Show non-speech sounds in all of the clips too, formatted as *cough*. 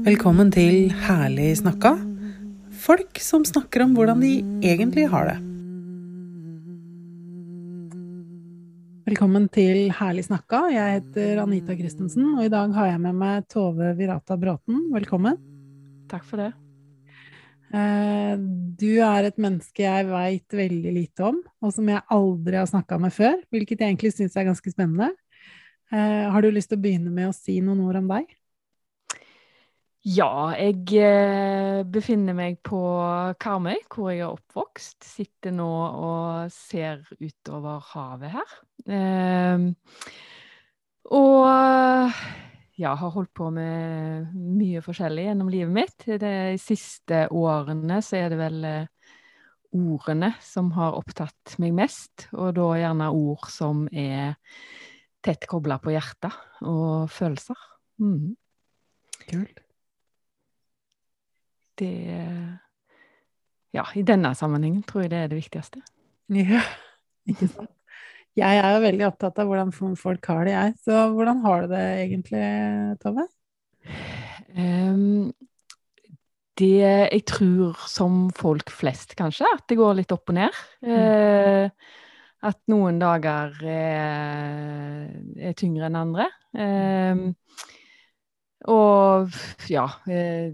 Velkommen til Herlig snakka. Folk som snakker om hvordan de egentlig har det. Velkommen til Herlig snakka. Jeg heter Anita Christensen, og i dag har jeg med meg Tove Virata Bråten. Velkommen. Takk for det. Eh, du er et menneske jeg veit veldig lite om, og som jeg aldri har snakka med før, hvilket jeg egentlig syns er ganske spennende. Eh, har du lyst til å begynne med å si noen ord om deg? Ja, jeg eh, befinner meg på Karmøy, hvor jeg er oppvokst. Sitter nå og ser utover havet her. Eh, og ja, har holdt på med mye forskjellig gjennom livet mitt. De siste årene så er det vel eh, ordene som har opptatt meg mest, og da gjerne ord som er tett kobla på hjertet og følelser. Mm. Kult det Ja, i denne sammenhengen tror jeg det er det viktigste. Ja, ikke sant. Jeg er jo veldig opptatt av hvordan folk har det, jeg. Så hvordan har du det egentlig, Tove? Um, det jeg tror som folk flest, kanskje, at det går litt opp og ned. Mm. Uh, at noen dager er, er tyngre enn andre. Um, og ja uh,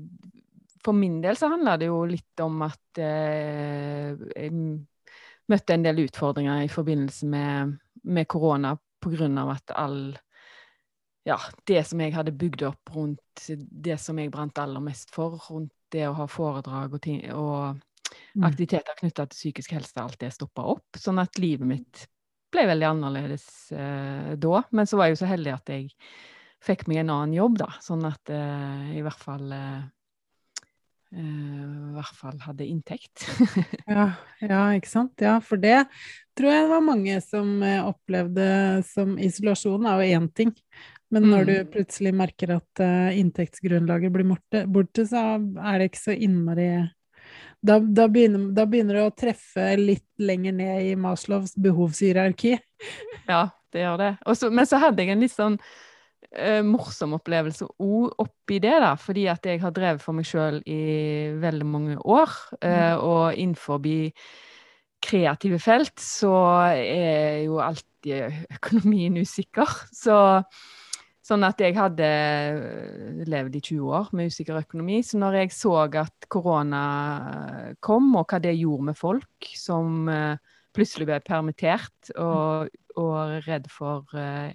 for min del så handler det jo litt om at eh, jeg møtte en del utfordringer i forbindelse med, med korona pga. at all ja, det som jeg hadde bygd opp rundt det som jeg brant aller mest for, rundt det å ha foredrag og, ting, og mm. aktiviteter knytta til psykisk helse, alt det stoppa opp. Sånn at livet mitt ble veldig annerledes eh, da. Men så var jeg jo så heldig at jeg fikk meg en annen jobb, da. Sånn at eh, i hvert fall eh, Eh, i hvert fall hadde inntekt. *laughs* ja, ja, ikke sant. Ja, for det tror jeg det var mange som eh, opplevde som isolasjon er jo én ting. Men når mm. du plutselig merker at uh, inntektsgrunnlaget blir borte, så er det ikke så innmari da, da, begynner, da begynner det å treffe litt lenger ned i Maslows behovshierarki. ja, det gjør det. Også, men så hadde jeg en litt sånn eh, morsom opplevelse òg oppi det, da, fordi at jeg har drevet for meg sjøl i veldig mange år. Eh, mm. og innenfor kreative felt så er jo alltid økonomien usikker. Så Sånn at jeg hadde levd i 20 år med usikker økonomi. Så når jeg så at korona kom, og hva det gjorde med folk som uh, plutselig ble permittert og, og redd for uh,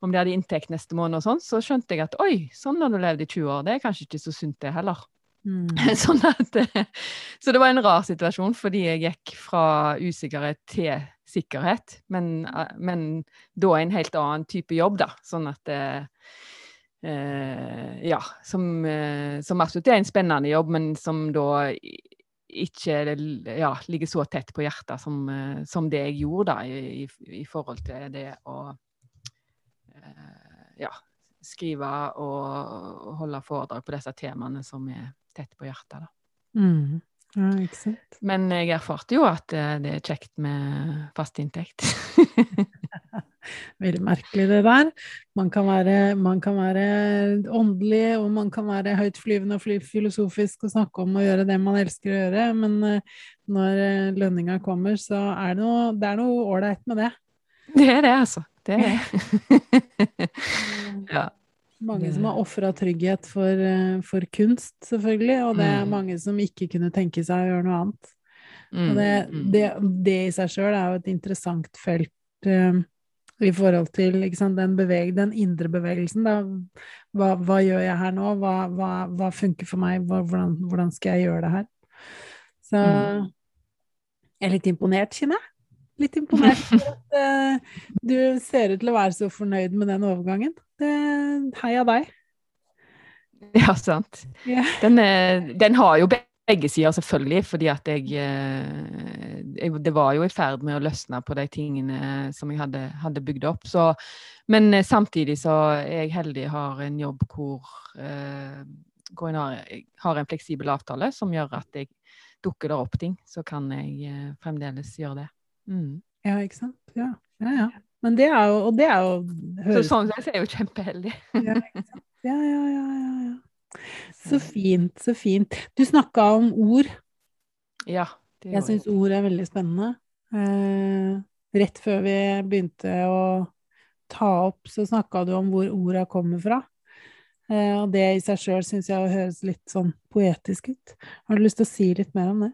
om de hadde inntekt neste måned og sånn, så skjønte jeg at oi, sånn har du levd i 20 år. Det er kanskje ikke så sunt, det heller. Mm. *laughs* sånn at, så det var en rar situasjon, fordi jeg gikk fra usikkerhet til sikkerhet. Men, men da en helt annen type jobb, da. Sånn at Uh, Ja. Som, uh, som absolutt er en spennende jobb, men som da ikke ja, ligger så tett på hjertet som, uh, som det jeg gjorde da, i, i, i forhold til det å Eh, ja, skrive og holde foredrag på disse temaene som er tett på hjertet. Da. Mm. Ja, ikke sant. Men jeg erfarte jo at eh, det er kjekt med fast inntekt. *laughs* Veldig merkelig det der. Man kan, være, man kan være åndelig, og man kan være høytflyvende og filosofisk og snakke om å gjøre det man elsker å gjøre, men eh, når lønninga kommer, så er det noe ålreit med det. Det er det, altså. Det er *laughs* ja. Mange som har ofra trygghet for, eh, for, kunst, selvfølgelig, og det er mm. mange som ikke kunne tenke seg å gjøre noe annet. Og det, mm, mm. det, det i seg sjøl er jo et interessant felt uh, i forhold til sant, den, beveg, den, indre bevegelsen. Hva, hva, gjør jeg her nå? Hva, hva, hva funker for meg? Hvordan, hvordan, skal jeg gjøre det her? Så jeg er litt imponert, kjenner jeg litt imponert for at uh, du ser ut til å være så fornøyd med den overgangen. Det, heia deg. *laughs* Ja, sant. Yeah. Den, den, har jo begge sider, selvfølgelig, fordi at jeg, eh, jeg, Det var jo i ferd med å løsne på de tingene som jeg hadde, hadde bygd opp. Så, men eh, samtidig så er jeg heldig har en jobb hvor, uh, hvor jeg har, jeg har en fleksibel avtale som gjør at jeg dukker der opp ting, så kan jeg uh, fremdeles gjøre det. Mm. Ja, ikke sant. Ja. ja, ja. Men det er jo det er jo høres... Så sånn sett er jeg jo kjempeheldig. ja, ja, ja, ja, ja, *laughs* Så fint, så fint. Du snakka om ord. Ja. Det jeg syns ord er veldig spennende. Eh, rett før vi begynte å ta opp, så snakka du om hvor orda kommer fra. Eh, og det i seg sjøl syns jeg høres litt sånn poetisk ut. Har du lyst til å si litt mer om det?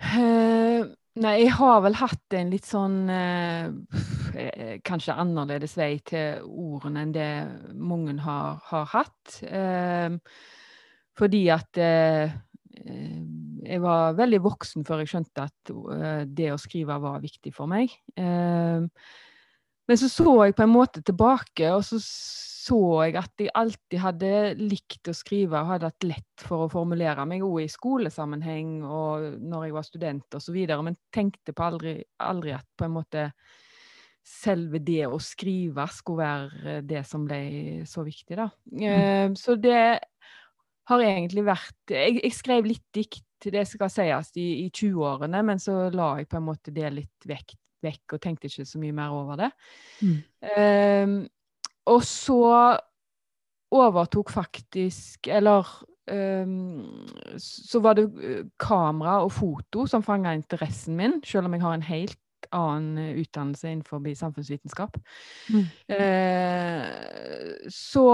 Uh, nei, jeg har vel hatt en litt sånn eh, Kanskje annerledes vei til ordene enn det mange har, har hatt. Eh, fordi at jeg var veldig voksen før jeg skjønte at det å skrive var viktig for meg. Men så så jeg på en måte tilbake, og så så jeg at jeg alltid hadde likt å skrive og hadde hatt lett for å formulere meg, òg i skolesammenheng og når jeg var student osv., men tenkte på aldri, aldri, at på en måte selve det å skrive skulle være det som ble så viktig, da. Mm. Uh, så det har egentlig vært Jeg, jeg skrev litt dikt, det skal sies, i, i 20-årene, men så la jeg på en måte det litt vekk, vekk og tenkte ikke så mye mer over det. Mm. Um, og så overtok faktisk Eller um, så var det eh, kamera og foto som fanga interessen min, selv om jeg har en helt annen eh, utdannelse innenfor samfunnsvitenskap. Mm. Eh, så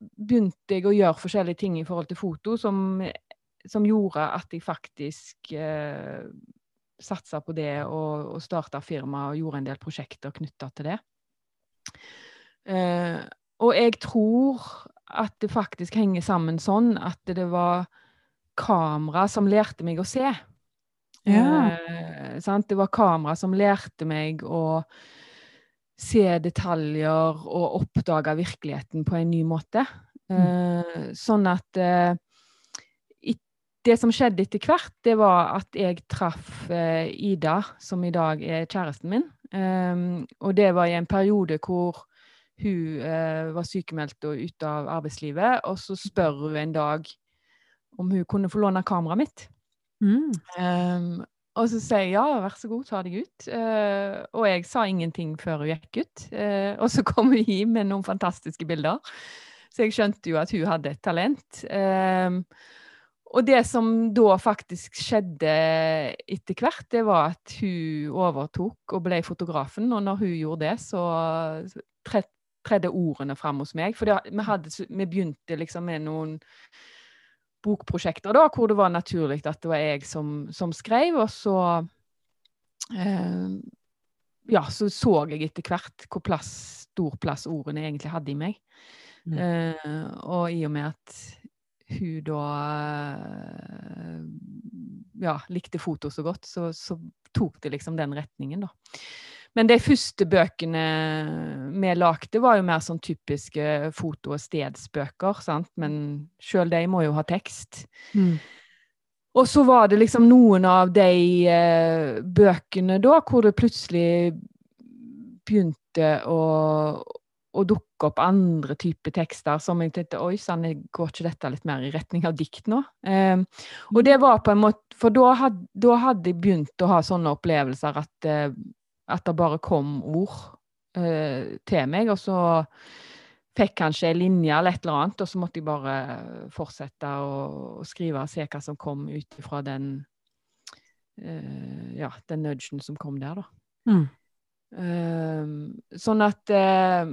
begynte jeg å gjøre forskjellige ting i forhold til foto som, som gjorde at jeg faktisk eh, satsa på det og, og starta firma og gjorde en del prosjekter knytta til det. Eh, og jeg tror at det faktisk henger sammen sånn at det var kamera som lærte meg å se. Ja. Eh, det var kamera som lærte meg å se detaljer og oppdage virkeligheten på en ny måte. Mm. Eh, sånn at eh, det som skjedde etter hvert, det var at jeg traff eh, Ida, som i dag er kjæresten min. Um, og det var i en periode hvor hun eh, var sykemeldt og ute av arbeidslivet, og så spør hun en dag om hun kunne få låne kameraet mitt. Mm. Um, og så sier jeg ja, vær så god, ta deg ut. Uh, og jeg sa ingenting før hun gikk ut. Uh, og så kom hun hjem med noen fantastiske bilder. Så jeg skjønte jo at hun hadde et talent. Um, og det som da faktisk skjedde etter hvert, det var at hun overtok og ble fotografen. Og når hun gjorde det, så tredde ordene fram hos meg. For det, vi, hadde, vi, begynte liksom med noen bokprosjekter da, hvor det var naturlig at det var jeg som, som skrev, og så eh, Ja, så så jeg etter hvert hvor plass, stor plass ordene egentlig hadde i meg. Mm. Eh, og i og med at hun da eh, ja, likte foto så godt, så, så tok det liksom den retningen, da. Men de første bøkene vi lagde, var jo mer sånn typiske foto- og stedsbøker, sant? men sjøl de må jo ha tekst. Mm. Og så var det liksom noen av de eh, bøkene da hvor det plutselig begynte å, å dukke opp andre typer tekster som jeg tenkte Oi sann, går ikke dette litt mer i retning av dikt nå? Um, og det var på en måte For da, had, da hadde jeg begynt å ha sånne opplevelser at uh, at det bare kom ord uh, til meg, og så fikk kanskje en linje eller et eller annet, og så måtte jeg bare fortsette å, å skrive og se hva som kom ut fra den uh, ja, den nudgen som kom der, da. Mm. Uh, sånn at uh,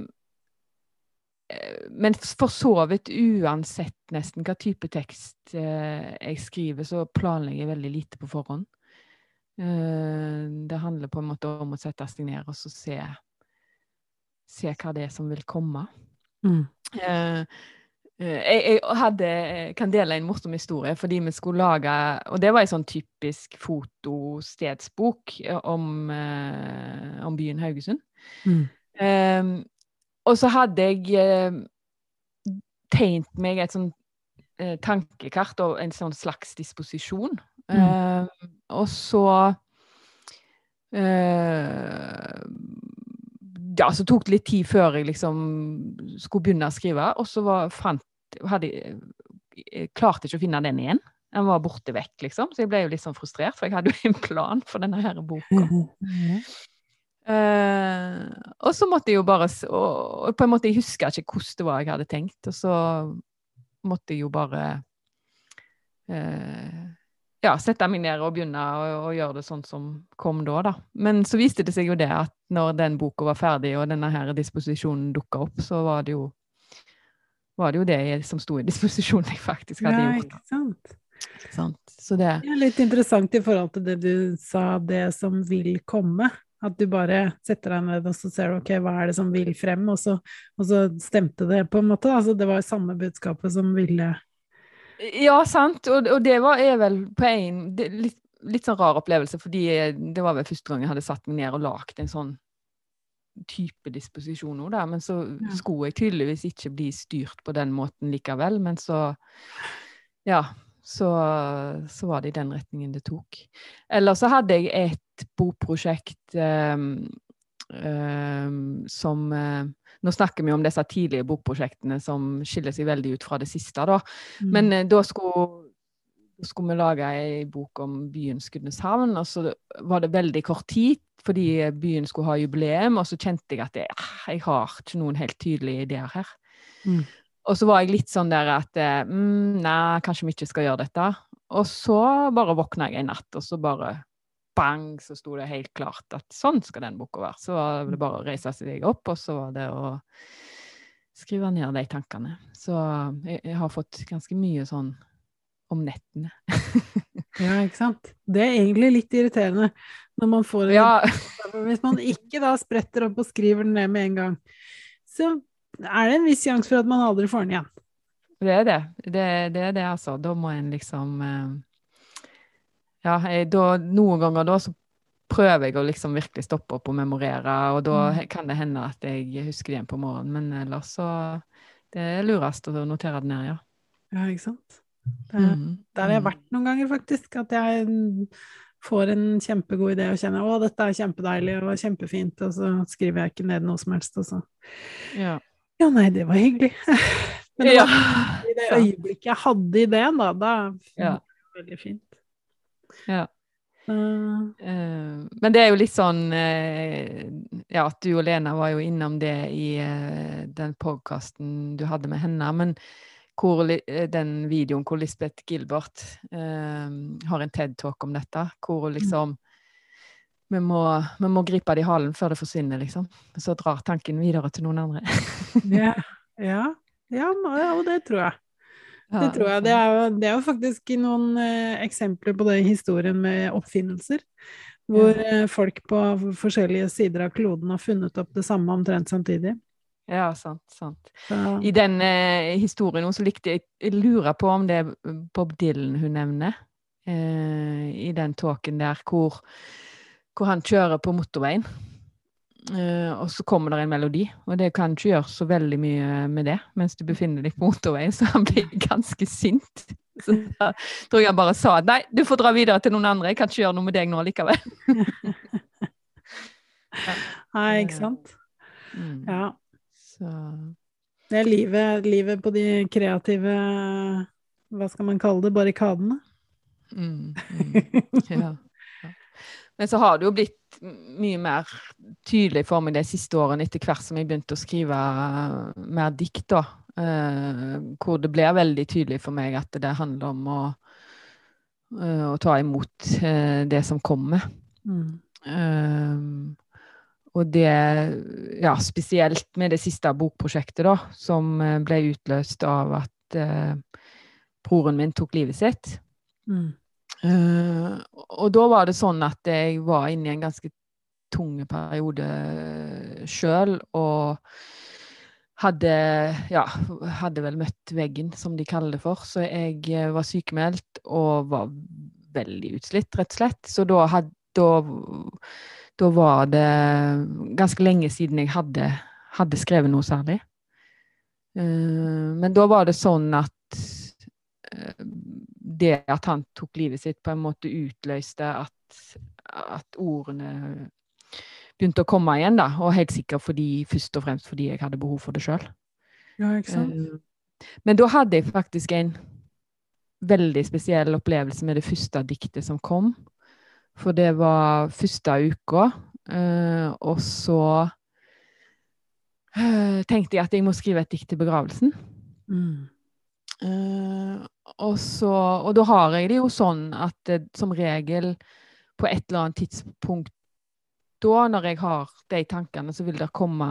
Men for så vidt uansett nesten hva type tekst jeg skriver, så planlegger jeg veldig lite på forhånd. Eh, det handler på en måte om å sette seg ned og så se, se hva det er som vil komme. Mm. Eh, eh, jeg, jeg, hadde, kan dele en morsom historie, fordi vi skulle lage Og det var en sånn typisk fotostedsbok om, om byen Haugesund. Mm. Og så hadde jeg tegnet meg et sånn tankekart og en sånn slags disposisjon Mm. Eh, og så uh, Ja, så tok det litt tid før jeg liksom skulle begynne å skrive, og så var, fant hadde, jeg klarte ikke å finne den igjen. Den var borte vekk, liksom. Så jeg ble jo litt sånn frustrert, for jeg hadde jo en plan for denne her boka. *laughs* Mm. Uh, og så måtte jeg jo bare og, på en måte Jeg husker ikke hvordan det var jeg hadde tenkt. Og så måtte jeg jo bare uh, ja, sette meg ned og begynne å, gjøre det sånn som kom da, da. Men så viste det seg jo det at når den boka var ferdig, og denne her disposisjonen dukka opp, så var det jo var det jo det som sto i disposisjonen jeg faktisk hadde ja, gjort. Ikke sant? sant? Så det Det er litt interessant i forhold til det du sa, det som vil komme. At du bare setter deg ned og så ser du ok, hva er det som vil frem, og så, og så stemte det på en måte. Altså det var samme budskapet som ville Ja, sant. Og, og det var, er vel på en litt, litt, sånn rar opplevelse, fordi det var vel første gang jeg hadde satt meg ned og lagd en sånn type disposisjon òg. Men så ja. skulle jeg tydeligvis ikke bli styrt på den måten likevel. Men så Ja så, så, var det i den retningen det tok. Eller så hadde jeg et bokprosjekt um, um, som uh, Nå snakker vi om disse tidlige bokprosjektene som skiller seg veldig ut fra det siste, da. Mm. Men uh, da skulle, skulle vi lage ei bok om byen Skudeneshavn, og så var det veldig kort tid fordi byen skulle ha jubileum, og så kjente jeg at jeg, ah, jeg har ikke noen helt tydelige ideer her. Mm. Og så var jeg litt sånn der at eh, mm, Nei, kanskje vi ikke skal gjøre dette. Og så bare våkna jeg en natt, og så bare bang, så sto det helt klart at sånn skal den boka være. Så var det bare å reise seg opp, og så var det å skrive ned de tankene. Så jeg, jeg har fått ganske mye sånn om nettene. *laughs* ja, ikke sant. Det er egentlig litt irriterende når man får det. ja. *laughs* Hvis man ikke da spretter opp og skriver den ned med en gang, så er det en viss sjanse for at man aldri får den igjen. Det er det. Det, det er det, altså. Da må en liksom eh, Ja, jeg, da, noen ganger da så prøver jeg å liksom virkelig stoppe opp og memorere, og da mm. kan det hende at jeg husker det igjen på morgenen, men ellers så Det er lurest å notere det ned, ja. Ja, ikke sant. Det, mm. Der har jeg vært noen ganger, faktisk. At jeg får en kjempegod idé og kjenner å, dette er kjempedeilig og kjempefint, og så skriver jeg ikke ned noe som helst, og så ja. Ja, nei, det var hyggelig. *laughs* Men det var i det *laughs* øyeblikket jeg hadde ideen, da, da ja. det veldig fint. Ja. Uh, uh, men det er jo litt sånn uh, Ja, at du og Lena var jo innom det i den podkasten du hadde med henne. Men hvor, den videoen hvor Lisbeth Gilbert har en TED-talk om dette, hvor liksom vi må, vi må, gripe det i halen før det forsvinner, liksom. Så drar tanken videre til noen andre. *laughs* ja, ja, ja, og det tror jeg. Det tror jeg. Det er jo, det er jo faktisk noen eh, eksempler på det i historien med oppfinnelser. Hvor eh, folk på forskjellige sider av kloden har funnet opp det samme omtrent samtidig. Ja, sant. sant. Ja. I den eh, historien så likte jeg Jeg lurer på om det er Bob Dylan hun nevner. Eh, I den talken der hvor hvor han kjører på motorveien. Uh, og så kommer det en melodi, og det kan ikke gjøre så veldig mye med det mens du befinner deg på motorveien, *laughs* så han blir ganske sint. Så da tror jeg han bare sa nei, du får dra videre til noen andre, jeg kan ikke gjøre noe med deg nå likevel. *laughs* nei, ikke sant. Mm. Ja. Så. Det er livet, livet på de kreative Hva skal man kalle det? Barrikadene. Mm, mm. *laughs* Ja. Men så har det jo blitt mye mer tydelig for meg de siste årene, etter hvert som jeg begynte å skrive uh, mer dikt, da. Uh, hvor det blir veldig tydelig for meg at det handler om å, uh, å ta imot det som kommer. Mm. og det, ja, spesielt med det siste bokprosjektet, da, som ble utløst av at broren min tok livet sitt. Mm. Uh, og da var det sånn at jeg var inne i en ganske tung periode sjøl, og hadde ja, hadde vel møtt veggen, som de kaller det for. Så jeg eh, var sykemeldt og var veldig utslitt, rett og slett. Så da, had, da, da var det ganske lenge siden jeg hadde, hadde skrevet noe særlig. Men da var det sånn at uh, det at han tok livet sitt, på en måte utløste at, at ordene begynte å komme igjen, da. Og helt sikkert fordi, først og fremst fordi jeg hadde behov for det sjøl. Ja? Eh, men da hadde jeg faktisk en veldig spesiell opplevelse med det første diktet som kom. For det var første uka, eh, og så eh, tenkte jeg at jeg må skrive et dikt til begravelsen. Mm. Og, så, og da har jeg det jo sånn at det, som regel på et eller annet tidspunkt da, når jeg har de tankene, så vil det komme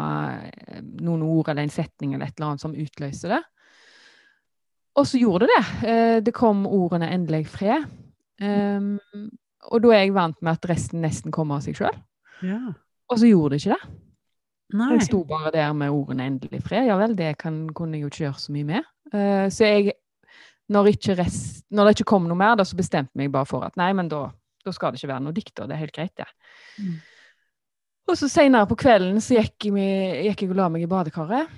eh, noen ord eller en setning eller et eller annet som utløser det. Og så gjorde det det. Uh, det kom ordene 'endelig fred'. Um, og da er jeg vant med at resten nesten kommer av seg sjøl. Ja. Og så gjorde det ikke det. Nei. Jeg sto bare der med ordene 'endelig fred'. Ja vel, det kan, kunne jeg jo ikke gjøre så mye med. Uh, så jeg når, rest, når, det ikke kom noe mer, da så bestemte jeg meg bare for at nei, men da, da skal det ikke være noe dikt. Og det er helt greit, det. Mm. Og så seinere på kvelden så gikk jeg, gikk jeg og la meg i badekaret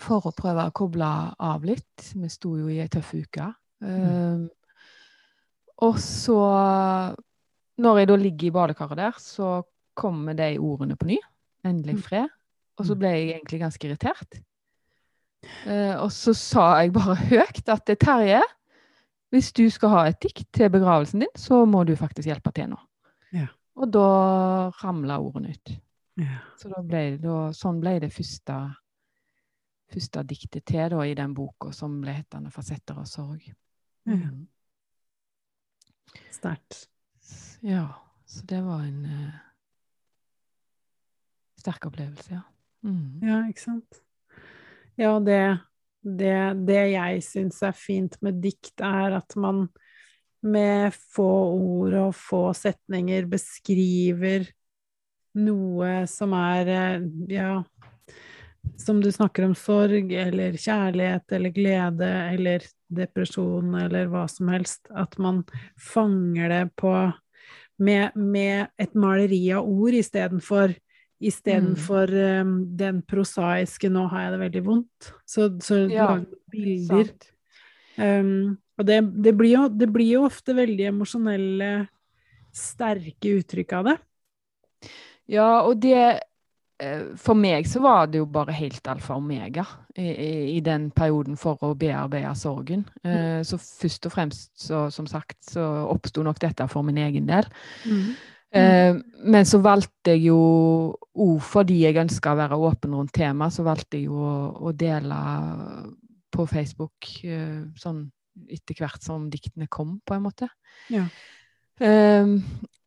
for å prøve å koble av litt. Vi sto jo i ei tøff uke. Mm. Uh, og så, når jeg da ligger i badekaret der, så kommer de ordene på ny. Endelig mm. fred. Og så mm. ble jeg egentlig ganske irritert. Uh, og så sa jeg bare høyt at Terje, hvis du skal ha et dikt til begravelsen din, så må du faktisk hjelpe til nå. Ja. Og da ramla ordene ut. Ja. Så da ble det, da, sånn ble det første, første diktet til da, i den boka som ble hetende 'Fasetter av sorg'. Mm. Sterkt. Ja. Så det var en uh, sterk opplevelse, ja. Mm. Ja, ikke sant. Ja, det, det, det jeg syns er fint med dikt, er at man med få ord og få setninger beskriver noe som er eh, ja, som du snakker om sorg eller kjærlighet eller glede eller depresjon eller hva som helst, at man fanger det på med, med et maleri av ord istedenfor Istedenfor mm. um, den prosaiske 'nå har jeg det veldig vondt'. Så, så ja, bilder. Um, og det, det, blir jo, det, blir jo, ofte veldig emosjonelle, sterke uttrykk av det. Ja, og det eh, For meg så var det jo bare helt alfa og omega i, i, i den perioden for å bearbeide sorgen. Mm. Så først og fremst, så, som sagt, så oppsto nok dette for min egen del. Mm. Eh, men så valgte jeg jo òg fordi jeg ønska å være åpen rundt temaet, så valgte jeg jo å, å dele på Facebook eh, sånn etter hvert som diktene kom, på en måte. Ja. Eh,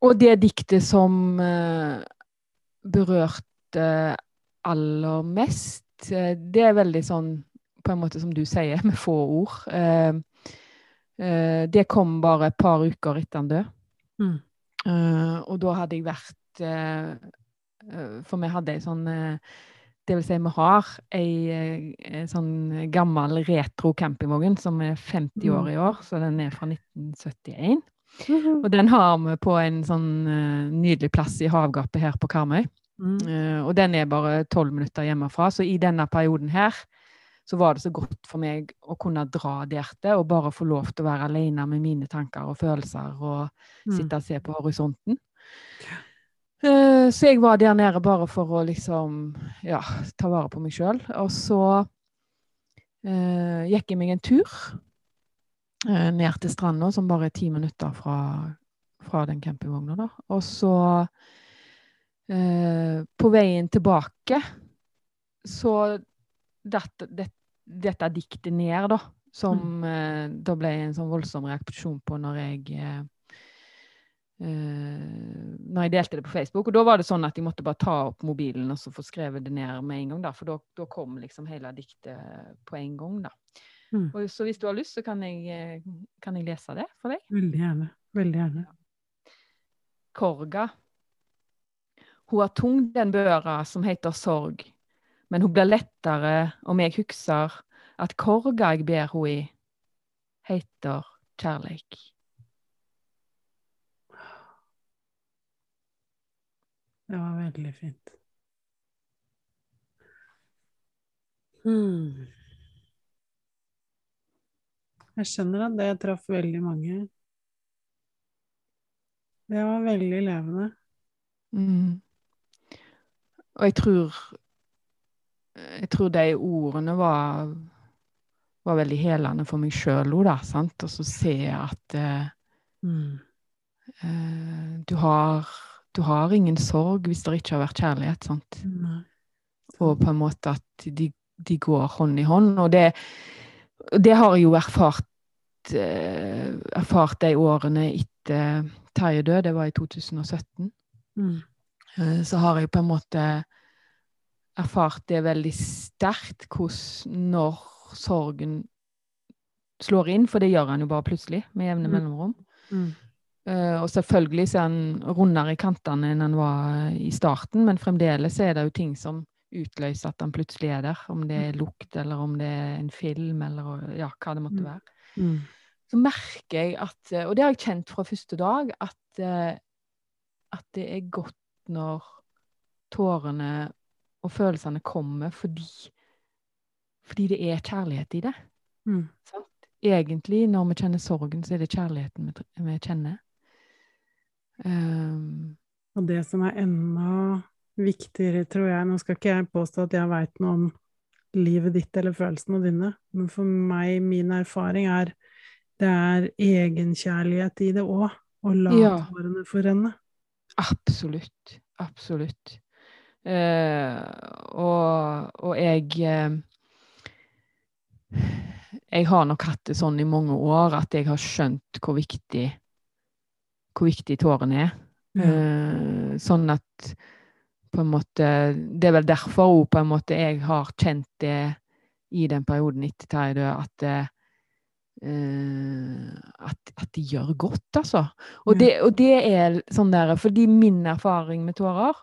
og det diktet som eh, berørte aller mest, eh, det er veldig sånn på en måte som du sier, *laughs* med få ord. Eh, det kom bare et par uker etter han død. Mm. Uh, og da hadde jeg vært uh, For vi hadde ei sånn Det vil si, vi har ei sånn gammel retro campingvogn som er 50 år i år, så den er fra 1971. Mm Og den har vi på en sånn nydelig plass i havgapet her på Karmøy. Mm. og den er bare tolv minutter hjemmefra, så i denne perioden her så var det så godt for meg å kunne dra dertil og bare få lov til å være alene med mine tanker og følelser og mm. sitte og se på horisonten. Uh, så jeg var der nede bare for å liksom ja, ta vare på meg sjøl. Og så uh, gikk jeg meg en tur uh, ned til stranda, som bare er ti minutter fra, fra den campingvogna. Og så, på veien tilbake, så datt det, dette diktet ned, da. Som mm. eh, da ble en sånn voldsom reaksjon på når jeg eh, eh, når jeg delte det på Facebook. Og da var det sånn at jeg måtte bare ta opp mobilen og så få skrevet det ned med en gang. da, For da kom liksom hele diktet på en gang. da. Mm. Og, så hvis du har lyst, så kan jeg, eh, kan jeg lese det for deg. Veldig gjerne. Veldig gjerne. Korga. Hun har tung den børa som heter sorg men hun blir lettere om jeg husker at korga jeg ber henne i, heter kjærleik. Det var veldig fint. Hmm. Jeg skjønner at det traff veldig mange. Det var veldig levende. Mm. Og jeg tror jeg tror de ordene var, var veldig helende for meg sjøl òg, da. Sant? Og så jeg at eh, mm. eh, du, har, du har ingen sorg hvis det ikke har vært kjærlighet, sant. Mm. Og på en måte at de, de, går hånd i hånd. Og det det har jeg jo erfart, eh, erfart de årene etter Terje død, det var i 2017. Mm. Uh, så har jeg på en måte erfart det veldig sterkt hvordan når sorgen slår inn, for det gjør han jo bare plutselig, med jevne mm. mellomrom. Mm. Uh, og selvfølgelig så er han rundere i kantene enn han var i starten, men fremdeles er det jo ting som utløser at han plutselig er der. Om det er mm. lukt, eller om det er en film, eller ja, hva det måtte mm. være. Mm. Så merker jeg at, eh, og det har jeg kjent fra første dag, at, uh, at det er godt når tårene og følelsene kommer fordi, fordi det er kjærlighet i det. Mm. Egentlig, når vi kjenner sorgen, så er det kjærligheten vi, vi kjenner. Um, og det som er enda viktigere, tror jeg Nå skal ikke jeg påstå at jeg veit noe om livet ditt eller følelsene dine, men for meg, min erfaring er det er egenkjærlighet i det òg, å la ja. tårene få renne. Absolutt. Absolutt. Uh, og, og, jeg uh, Jeg har nok hatt det sånn i mange år at jeg har skjønt hvor viktig hvor viktig tårene er. Ja. Uh, sånn at på en måte Det er vel derfor òg på en måte jeg har kjent det i den perioden etter Terje død, at Uh, at, at, de gjør godt, altså. Og, det, og, det, er sånn der Fordi min erfaring med tårer,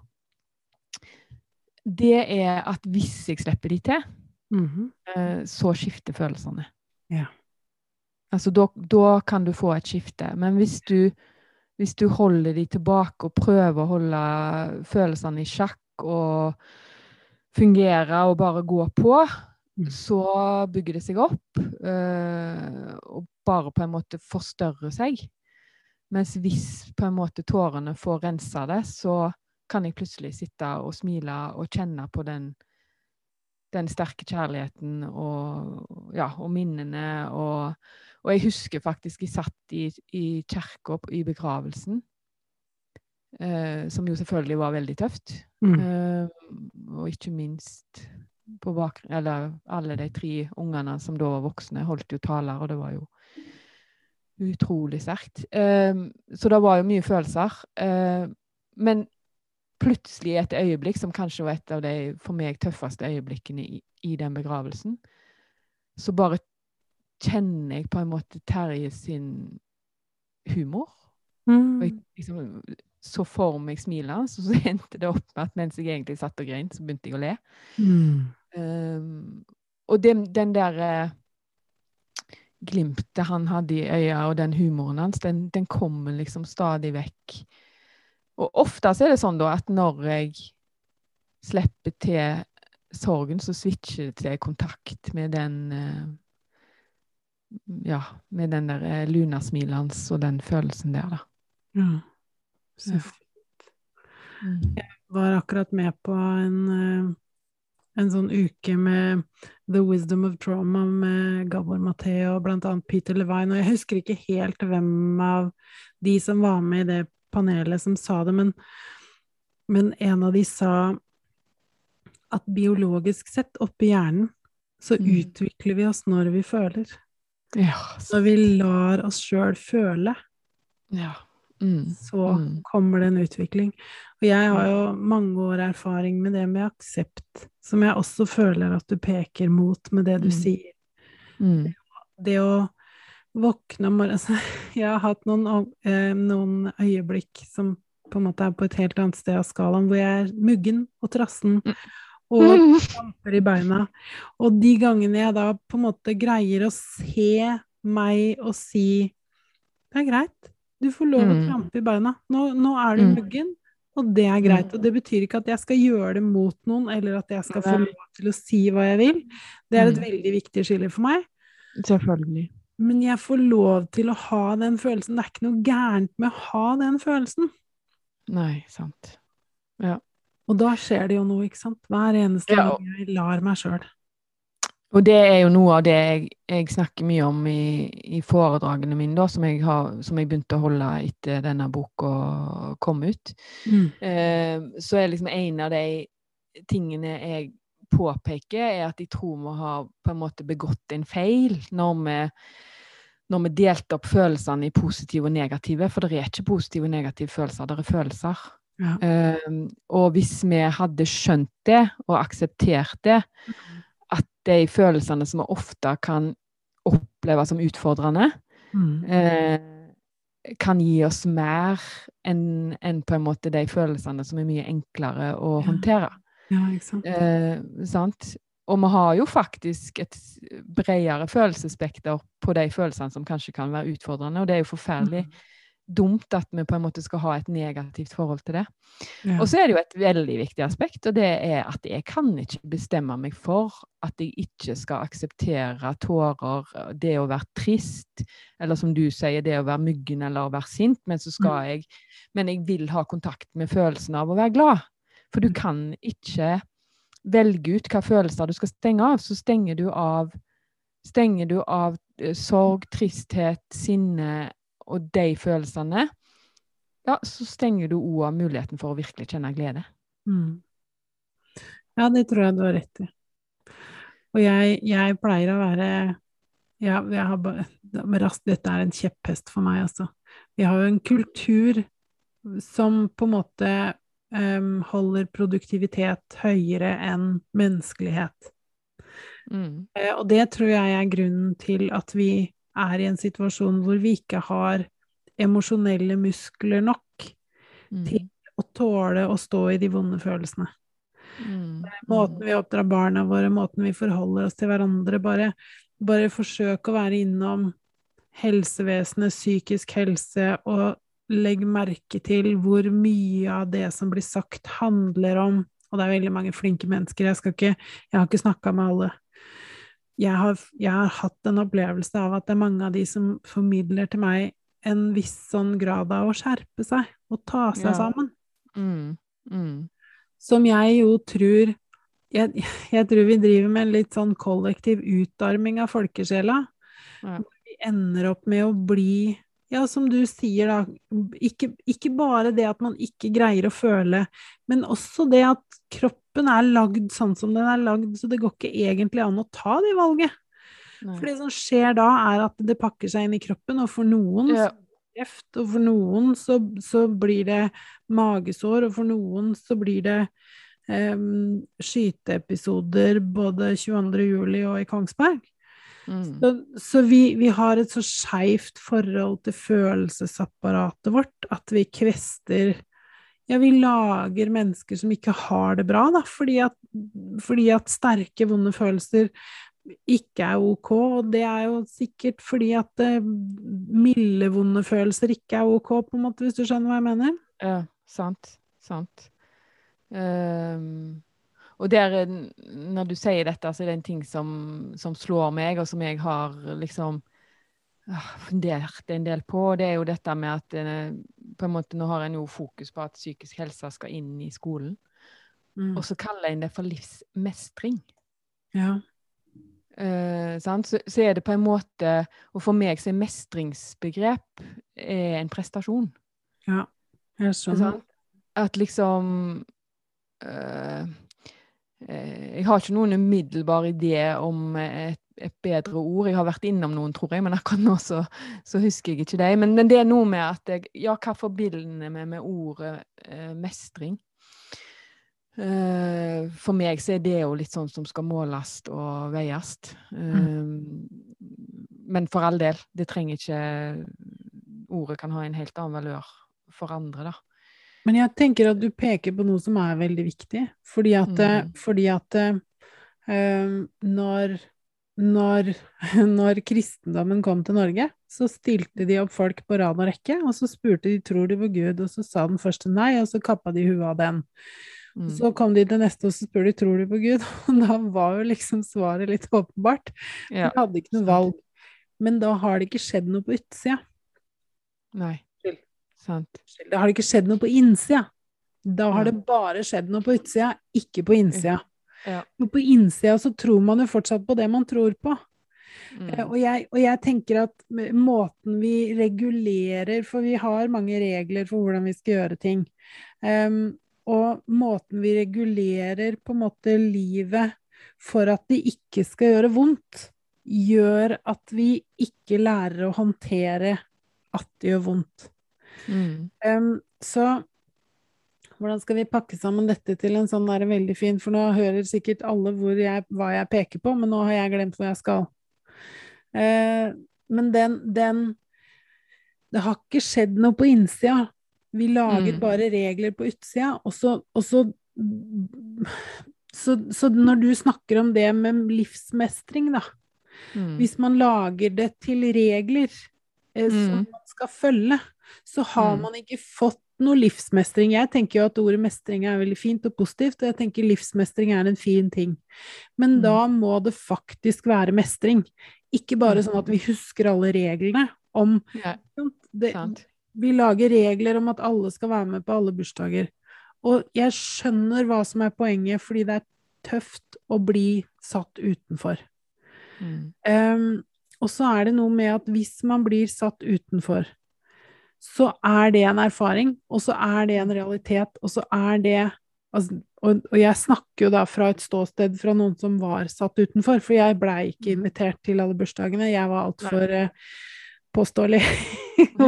det er at hvis jeg slipper de til, mm -hmm. så skifter følelsene. Ja. Altså, da, kan du få et skifte. Men hvis du hvis du holder de tilbake og prøver å holde følelsene i sjakk og fungere og bare gå på, mm. så bygger det seg opp. Øh, og bare på en måte forstørrer seg. Mens hvis på en måte tårene får rensa det, så kan jeg plutselig sitte og smile og kjenne på den, den sterke kjærligheten og, ja, og minnene og og jeg husker faktisk jeg satt i, i kirka i begravelsen, eh, som jo selvfølgelig var veldig tøft. Mm. Eh, og ikke minst på bakgrunn Eller alle de tre ungene som da var voksne, holdt jo taler, og det var jo utrolig sterkt. Eh, så det var jo mye følelser. Eh, men plutselig et øyeblikk som kanskje var et av de for meg tøffeste øyeblikkene i, i den begravelsen, så bare kjenner jeg på en måte Terje sin humor. Mm. Og jeg liksom så for meg smilet hans, og så *laughs* endte det opp med at mens jeg egentlig satt og grein, så begynte jeg å le. Mm. Um, og den, den der uh, glimtet han hadde i øya, og den humoren hans, den, den, kommer liksom stadig vekk. Og ofte så er det sånn da at når jeg slipper til sorgen, så switcher det til kontakt med den uh, ja, med den der lunasmilet hans og den følelsen der, da. Ja. Så fint. Mm. Jeg var akkurat med på en, eh, en sånn uke med The Wisdom of Trauma med Gabor Matheo og blant annet Peter Levine, og jeg husker ikke helt hvem av de som var med i det panelet som sa det, men, men en av de sa at biologisk sett, oppi hjernen, så mm. utvikler vi oss når vi føler. Ja, Når vi lar oss sjøl føle, ja. mm. så mm. kommer det en utvikling. Og jeg har jo mange år erfaring med det med aksept, som jeg også føler at du peker mot med det du mm. sier. Mm. Det å våkne om morgenen altså, *laughs* Jeg har hatt noen, eh, noen, øyeblikk som på en måte er på et helt annet sted av skalaen, hvor jeg er muggen og trassen. Mm og *laughs* kramper i beina. Og de gangene jeg da på en måte greier å se meg og si Det er greit, du får lov å mm. krampe i beina. Nå, nå er du mm. muggen, og det er greit. Mm. Og det betyr ikke at jeg skal gjøre det mot noen, eller at jeg skal få lov til å si hva jeg vil. Det er et veldig viktig skille for meg. Selvfølgelig. Men jeg får lov til å ha den følelsen. Det er ikke noe gærent med å ha den følelsen. Nei, sant. Ja. Og da skjer det jo noe, ikke sant? Hver eneste ja. gang jeg lar meg sjøl. Og det er jo noe av det jeg, jeg snakker mye om i, i foredragene mine, da, som jeg, har, som jeg, begynte å holde etter denne boka kom ut. Mm. Eh, så er liksom en av de tingene jeg påpeker, er at jeg tror vi har på en måte begått en feil når vi, når vi delte opp følelsene i positive og negative. For det er ikke positive og negative følelser, det er følelser. Ja. Um, og hvis vi hadde skjønt det og akseptert det, at de følelsene som vi ofte kan oppleve som utfordrende, mm. uh, kan gi oss mer enn en på en måte de følelsene som er mye enklere å ja. håndtere. Ja, ikke sant? Uh, sant? Og vi har jo faktisk et bredere følelsesspekter på de følelsene som kanskje kan være utfordrende, og det er jo forferdelig mm dumt at vi på en måte skal ha et negativt forhold til det. Ja. Og så er det jo et veldig viktig aspekt, og det er at jeg kan ikke bestemme meg for at jeg ikke skal akseptere tårer, det å være trist, eller som du sier, det å være myggen eller å være sint, men så skal mm. jeg Men jeg vil ha kontakt med følelsen av å være glad. For du mm. kan ikke velge ut hva følelser du skal stenge av. Så stenger du av Stenger du av eh, sorg, tristhet, sinne og de følelsene, ja, så stenger du òg av muligheten for å virkelig kjenne glede. Mm. Ja, det tror jeg du har rett i. Og jeg, jeg pleier å være ja, bare, Dette er en kjepphest for meg, altså. Vi har jo en kultur som på en måte um, holder produktivitet høyere enn menneskelighet. Mm. Uh, og det tror jeg er grunnen til at vi er i en situasjon hvor vi ikke har emosjonelle muskler nok mm. til å tåle å stå i de vonde følelsene. Mm. Måten vi oppdrar barna våre, måten vi forholder oss til hverandre, bare, bare forsøk å være innom helsevesenet, psykisk helse, og legg merke til hvor mye av det som blir sagt, handler om Og det er veldig mange flinke mennesker, jeg, ikke, jeg har ikke snakka med alle jeg har, jeg har, hatt en opplevelse av at det er mange av de som formidler til meg en viss sånn grad av å skjerpe seg og ta seg ja. sammen. Mm. Mm. Som jeg jo tror jeg, jeg, tror vi driver med en litt sånn kollektiv utarming av folkesjela. Ja. Vi ender opp med å bli ja, som du sier, da, ikke, ikke, bare det at man ikke greier å føle, men også det at kroppen er lagd sånn som den er lagd, så det går ikke egentlig an å ta det valget. Nei. For det som skjer da, er at det pakker seg inn i kroppen, og for noen ja. kreft, og for noen så, så, blir det magesår, og for noen så blir det um, skyteepisoder både 22. juli og i Kongsberg. Mm. Så, så vi, vi, har et så skeivt forhold til følelsesapparatet vårt at vi kvester Ja, vi lager mennesker som ikke har det bra, da, fordi at, fordi at sterke, vonde følelser ikke er ok, og det er jo sikkert fordi at uh, milde, vonde følelser ikke er ok, på en måte, hvis du skjønner hva jeg mener? Ja, sant. Sant. Um og der, når du sier dette, så er det en ting som, som slår meg, og som jeg har liksom ah, fundert en del på. Det er jo dette med at eh, på en måte nå har en jo fokus på at psykisk helse skal inn i skolen. Mm. Og så kaller en det for livsmestring. Ja. Uh, så, så, er det på en måte Og for meg så er mestringsbegrep er en prestasjon. Ja, jeg skjønner. At liksom uh, Eh, jeg har ikke noen umiddelbar idé om et, et, bedre ord. Jeg har vært innom noen, tror jeg, men akkurat nå så, så husker jeg ikke det. Men, men, det er noe med at jeg, Ja, hva forbinder vi med, med ordet eh, mestring? Eh, for meg så er det jo litt sånn som skal måles og veies. Eh, mm. Men for all del, det trenger ikke Ordet kan ha en helt annen valør for andre, da. Men jeg tenker at du peker på noe som er veldig viktig, fordi at, mm. fordi at um, når, når, *laughs* når, kristendommen kom til Norge, så stilte de opp folk på rad og rekke, og så spurte de tror de på Gud, og så sa den første nei, og så kappa de huet av den. Mm. Så kom de til neste, og så spør de tror du på Gud, *laughs* og da var jo liksom svaret litt åpenbart. Ja. De hadde ikke noe valg. Men da har det ikke skjedd noe på utsida. Nei. Sant. Det har ikke skjedd noe på innsida. Da har det bare skjedd noe på utsida, ikke på innsida. Ja. Og på innsida så tror man jo fortsatt på det man tror på. Mm. Eh, og, jeg, og, jeg, tenker at måten vi regulerer For vi har mange regler for hvordan vi skal gjøre ting. Um, og måten vi regulerer på en måte livet for at det ikke skal gjøre vondt, gjør at vi ikke lærer å håndtere at det gjør vondt. Mm. Um, så hvordan skal vi pakke sammen dette til en sånn der veldig fin For nå hører sikkert alle jeg, hva jeg peker på, men nå har jeg glemt hvor jeg skal. Uh, men den, den Det har ikke skjedd noe på innsida. Vi laget mm. bare regler på utsida, og så, og så så, så, når du snakker om det med livsmestring, da mm. Hvis man lager det til regler eh, mm. som man skal følge, så har mm. man ikke fått noe livsmestring. Jeg tenker jo at ordet mestring er veldig fint og positivt, og jeg tenker livsmestring er en fin ting. Men mm. da må det faktisk være mestring. Ikke bare mm. sånn at vi husker alle reglene om ja, det, Vi lager regler om at alle skal være med på alle bursdager. Og jeg skjønner hva som er poenget, fordi det er tøft å bli satt utenfor. Mm. Um, og så er det noe med at hvis man blir satt utenfor, så er det en erfaring, og så er det en realitet, og så er det altså, og, og, jeg snakker jo da fra et ståsted fra noen som var satt utenfor, for jeg blei ikke mm. invitert til alle bursdagene. Jeg var altfor uh, påståelig. *laughs*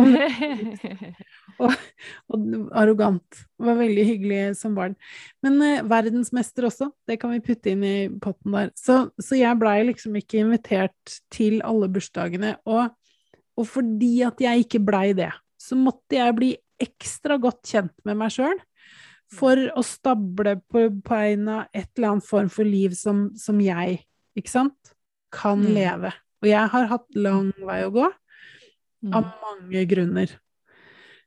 og, og, arrogant. Var veldig hyggelig som barn. Men uh, verdensmester også, det kan vi putte inn i potten der. Så, så jeg blei liksom ikke invitert til alle bursdagene. Og, og, fordi at jeg ikke blei det, så måtte jeg bli ekstra godt kjent med meg sjøl for å stable på beina et eller annet form for liv som, som jeg, ikke sant, kan mm. leve. Og jeg har hatt lang vei å gå. Av mm. mange grunner.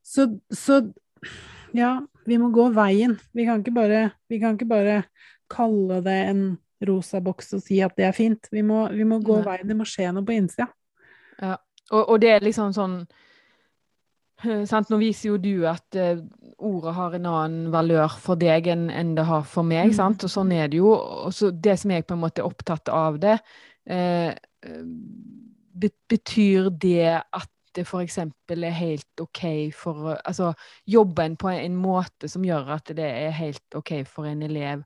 Så, så, ja, vi må gå veien. Vi kan, ikke bare, vi kan ikke bare kalle det en rosa boks og si at det er fint. Vi må, vi må gå veien. Det må skje noe på innsida. Ja, og, og, det er liksom sånn? Nå viser jo du at uh, ordet har en annen valør for deg enn, det har for meg. Mm. sant? Og sånn er det jo. Og så det som jeg på en måte er opptatt av det, uh, betyr det at det f.eks. er helt OK for Altså jobbe en på en måte som gjør at det er helt OK for en elev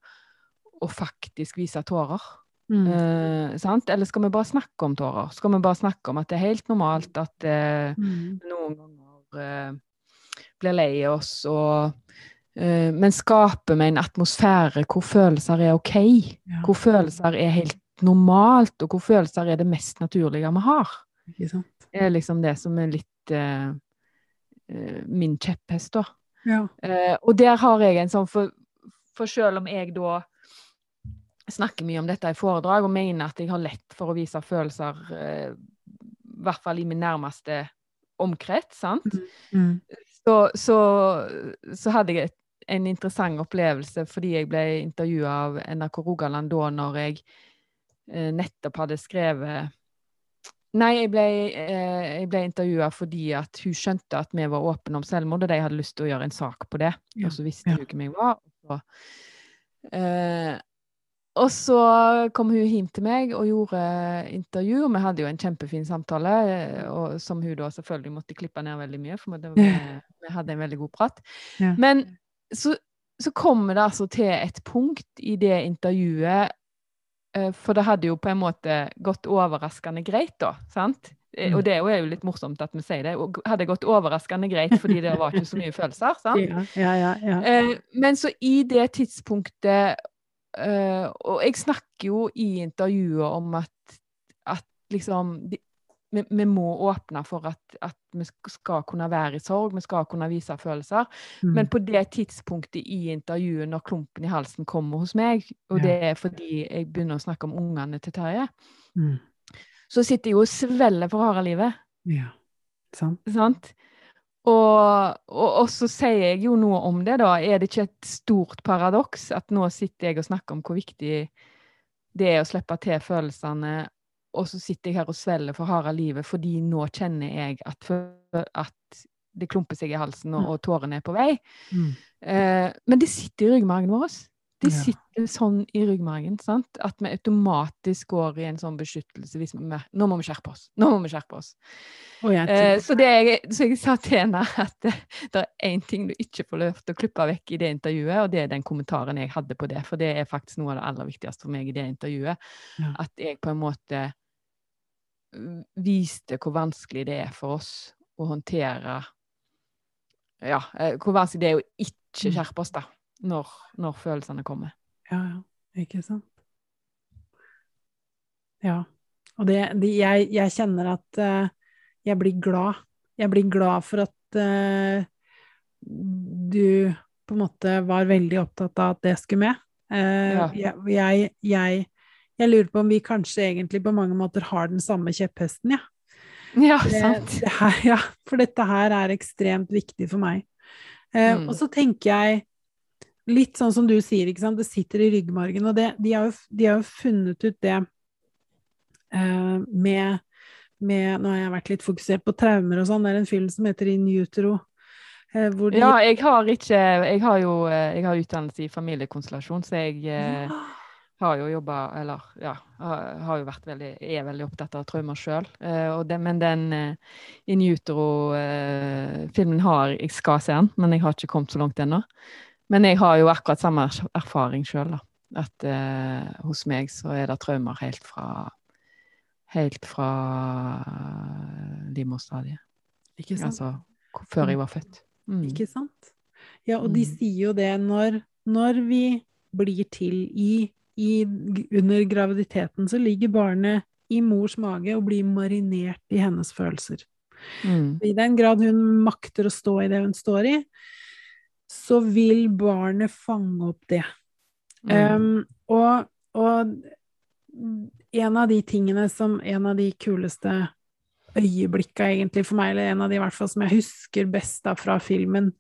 å faktisk vise tårer. Mm. Uh, Eller skal vi bare snakke om tårer? Skal vi bare snakke om at det er helt normalt at uh, mm. noen ganger blir lei oss og Men skaper vi en atmosfære hvor følelser er OK? Ja. Hvor følelser er helt normalt, og hvor følelser er det mest naturlige vi har? Sant? er liksom det som er litt uh, min kjepphest, da. Ja. Uh, og der har jeg en sånn for, for selv om jeg da snakker mye om dette i foredrag og mener at jeg har lett for å vise følelser, uh, i hvert fall i min nærmeste omkrets, sant, mm. Mm. Så, så, så, hadde jeg en interessant opplevelse fordi jeg ble intervjua av NRK Rogaland da når jeg eh, nettopp hadde skrevet Nei, jeg ble, eh, jeg ble intervjua fordi at hun skjønte at vi var åpne om selvmord, og de hadde lyst til å gjøre en sak på det. Ja. Og så visste ja. hun hvem jeg var. Og så, eh, og så kom hun hjem til meg og gjorde intervju, og vi hadde jo en kjempefin samtale, eh, og, som hun da selvfølgelig måtte klippe ned veldig mye, for vi, vi hadde en veldig god prat. Ja. Men så, så kommer det altså til et punkt i det intervjuet Eh, for det hadde jo på en måte gått overraskende greit, da. sant? Eh, mm. Og det er jo litt morsomt at vi sier det. Og hadde gått overraskende greit fordi det var ikke så mye følelser. *laughs* sant? Ja, ja, ja, men så i det tidspunktet Og jeg snakker jo i intervjuet om at, at liksom vi, vi, må åpne for at, at, vi skal kunne være i sorg, vi skal kunne vise følelser. Mm. Men på det tidspunktet i intervjuet når klumpen i halsen kommer hos meg, og ja. det er fordi jeg begynner å snakke om ungene til Terje, mm. så sitter jeg jo og svelger for harde livet. Ja, sant. sant? Og, og, og, så sier jeg jo noe om det, da. Er det ikke et stort paradoks at nå sitter jeg og snakker om hvor viktig det er å slippe til følelsene, og så sitter jeg her og svelger for harde livet fordi nå kjenner jeg at, at det klumper seg i halsen, og, mm. og tårene er på vei. Mm. Eh, men det sitter i ryggmargen vår. Det sitter sånn i ryggmargen. sant? At vi automatisk går i en sånn beskyttelse. Hvis vi, nå må vi skjerpe oss! Nå må vi skjerpe oss! Eh, så, jeg, så, jeg, sa til henne at det, det er én ting du ikke får lov til å klippe vekk i det intervjuet, og det er den kommentaren jeg hadde på det. For det er faktisk noe av det aller viktigste for meg i det intervjuet. Ja. At jeg på en måte viste hvor vanskelig det er for oss å håndtere Ja, eh, hvor vanskelig det er å ikke mm. skjerpe oss, da når, når følelsene kommer. Ja, ja. Ikke sant. Ja. Og det, det jeg, jeg, kjenner at uh, jeg blir glad. Jeg blir glad for at uh, du på en måte var veldig opptatt av at det skulle med. Uh, ja. jeg, jeg, jeg, lurer på om vi kanskje egentlig på mange måter har den samme kjepphesten, ja. Ja, sant. Det, det her, ja, for dette her er ekstremt viktig for meg. Mm. Og så tenker jeg litt sånn som du sier, ikke sant? det sitter i ryggmargen. Og det, de, har jo, de, har jo, funnet ut det uh, med, med, Nå har jeg vært litt fokusert på traumer og sånn. Det er en film som heter In utero. Uh, de, ja, jeg har ikke Jeg har jo eh, jeg har utdannelse i familiekonstellasjon, så jeg ja. har jo jobba Eller ja, har jo vært veldig Er veldig opptatt av traumer sjøl. men den In utero-filmen har Jeg skal se den, men jeg har ikke kommet så langt ennå. Men jeg har jo akkurat samme erfaring sjøl, da. At eh, hos meg så er det traumer helt fra Helt fra livmorstadiet. Ikke sant? Altså før jeg var født. Mm. Ikke sant? Ja, og de mm. sier jo det når, når vi blir til i, i, Under graviditeten så ligger barnet i mors mage og blir marinert i hennes følelser. Mm. I den grad hun makter å stå i det hun står i, så vil barnet fange opp det. Mm. Um, og, og, en av de tingene som En av de kuleste øyeblikka egentlig for meg, eller en av de i hvert fall som jeg husker best da fra filmen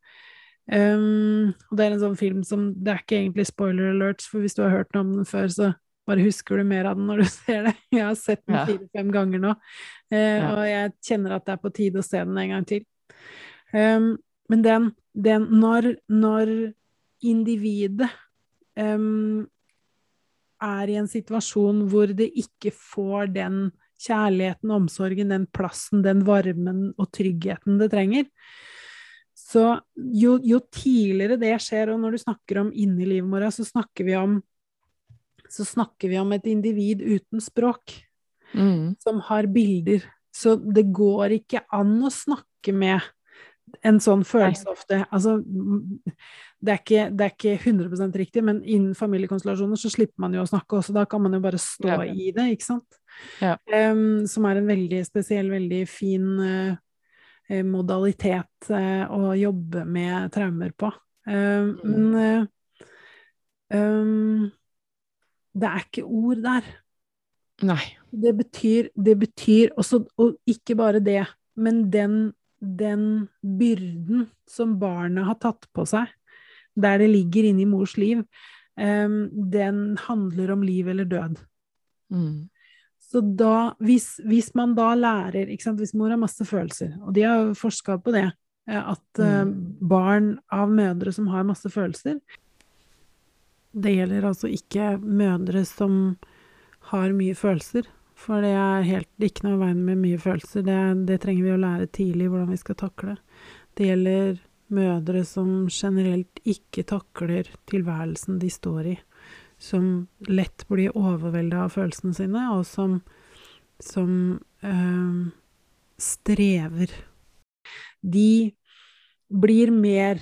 um, Og det er en sånn film som Det er ikke egentlig spoiler alerts, for hvis du har hørt om den før, så bare husker du mer av den når du *laughs* ser det. Jeg har sett den fire-fem ganger nå, uh, ja. og jeg kjenner at det er på tide å se den en gang til. Um, men den, den når, når, individet um, er i en situasjon hvor det ikke får den kjærligheten, omsorgen, den plassen, den varmen og tryggheten det trenger, så jo, jo tidligere det skjer, og når du snakker om inni livmora, så snakker vi om så snakker vi om et individ uten språk, mm. som har bilder. Så det går ikke an å snakke med en sånn følelse ofte Altså, det er, ikke, det er, ikke, 100 riktig, men innen familiekonstellasjoner så slipper man jo å snakke også. Da kan man jo bare stå ja. i det, ikke sant? Ja. Um, som er en veldig spesiell, veldig fin uh, modalitet uh, å jobbe med traumer på. Um. Men uh, um, det er ikke ord der. Nei. Det betyr, det betyr også, og ikke bare det, men den den byrden som barnet har tatt på seg, der det ligger inni mors liv, um, den handler om liv eller død. Mm. Så da, hvis, hvis, man da lærer Hvis mor har masse følelser, og de har forska på det, eh, at mm. barn av mødre som har masse følelser Det gjelder altså ikke mødre som har mye følelser, for det er helt ikke noe veien med mye følelser. Det, det, trenger vi å lære tidlig, hvordan vi skal takle. Det gjelder mødre som generelt ikke takler tilværelsen de står i. Som lett blir overvelda av følelsene sine, og som, som øh, strever. De blir mer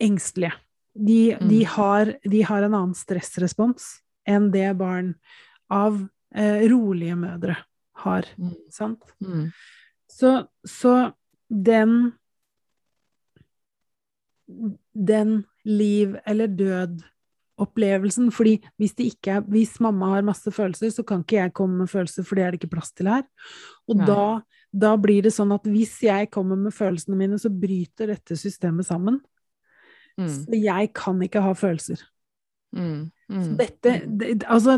engstelige. De, mm. de, har, de har en annen stressrespons enn det barn av eh, rolige mødre har. Mm. Sant? Mm. Så, så den Den liv eller død-opplevelsen fordi hvis, er, hvis, mamma har masse følelser, så kan ikke jeg komme med følelser, for det er det ikke plass til her. Og da, da, blir det sånn at hvis jeg kommer med følelsene mine, så bryter dette systemet sammen. Mm. Så jeg kan ikke ha følelser. Mm, mm, dette, mm. det, altså,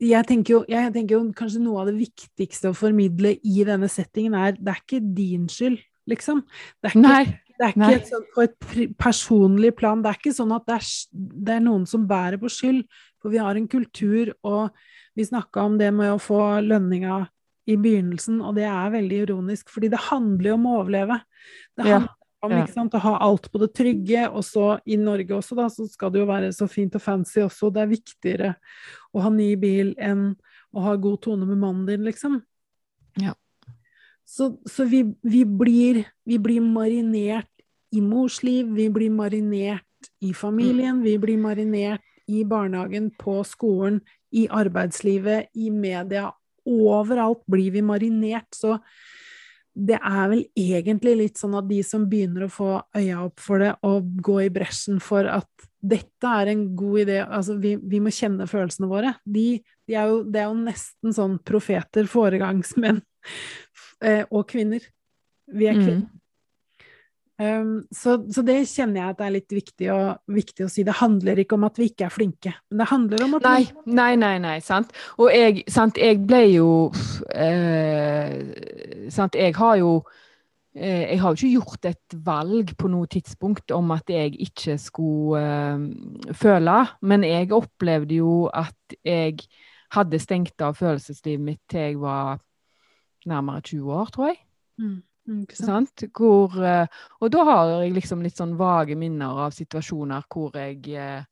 jeg tenker, jo, jeg tenker, jo, kanskje noe av det viktigste å formidle i denne settingen er det er ikke din skyld, liksom. Det er ikke, Det er ikke sånn på et personlig plan. Det er ikke sånn at det er, det er, noen som bærer på skyld. For vi har en kultur, og vi snakka om det med å få lønninga i begynnelsen, og det er veldig ironisk, fordi det handler jo om å overleve. Det handler ja. Om ja. sant, å ha alt på det trygge, og så i Norge også, da, så skal det jo være så fint og fancy også. Det er viktigere å ha ny bil enn å ha god tone med mannen din, liksom. Ja. Så, så vi, vi, blir, vi, blir, marinert i mors liv, vi blir marinert i familien, vi blir marinert i barnehagen, på skolen, i arbeidslivet, i media. Overalt blir vi marinert. Så det er vel egentlig litt sånn at de som begynner å få øya opp for det, og gå i bresjen for at dette er en god idé Altså, vi, vi må kjenne følelsene våre. De, de er jo, det er jo nesten sånn profeter, foregangsmenn eh, og kvinner. Vi er kvinner. Mm. Um, så, så, det kjenner jeg at det er litt viktig å, viktig å, si. Det handler ikke om at vi ikke er flinke, men det handler om at Nei, vi... nei, nei, nei, sant. Og jeg, sant, jeg ble jo eh, Sant, jeg har jo eh, jeg har jo ikke gjort et valg på noe tidspunkt om at jeg ikke skulle uh, føle, men jeg opplevde jo at jeg hadde stengt av følelseslivet mitt til jeg var nærmere 20 år, tror jeg. Mm. Mm, hvor, eh, og da har jeg liksom litt sånn vage minner av situasjoner hvor jeg eh,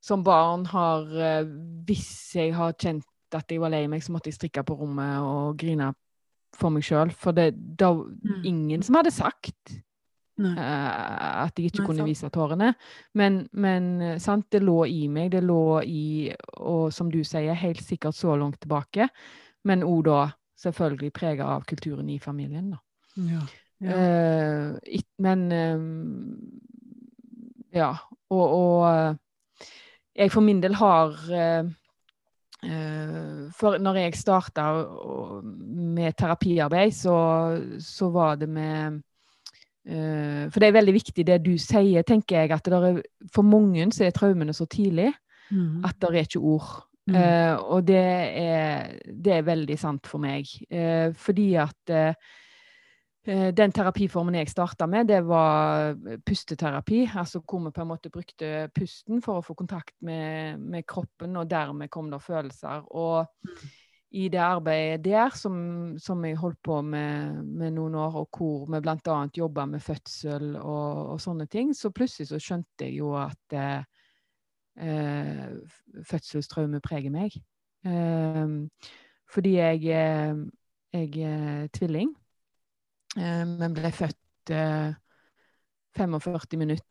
som barn har eh, Hvis jeg har kjent at jeg var lei meg, så måtte jeg strikke på rommet og grine for meg sjøl. For det var mm. ingen som hadde sagt uh, at jeg ikke Nei, kunne sant. vise tårene. Men, men sant, det lå i meg. Det lå i, og som du sier, helt sikkert så langt tilbake. Men òg da selvfølgelig prega av kulturen i familien, da. Ja, ja. Uh, men uh, Ja. Og, og, uh, jeg for min del har For når jeg starta med terapiarbeid, så, så, var det med For det er veldig viktig det du sier, tenker jeg. At er, for mange så er traumene så tidlig mm. at det er ikke ord. Uh, og det er, det er, veldig sant for meg. Uh, fordi at uh, den terapiformen jeg starta med, det var pusteterapi. Altså hvor vi på en måte brukte pusten for å få kontakt med, med kroppen, og dermed kom det følelser. Og i det arbeidet der, som, som jeg holdt på med, med, noen år, og hvor vi bl.a. jobba med fødsel og, og, sånne ting, så plutselig så skjønte jeg jo at eh, fødselstraume preger meg. Eh, fordi jeg, eh, jeg er tvilling, eh, men ble født 45 eh, minutter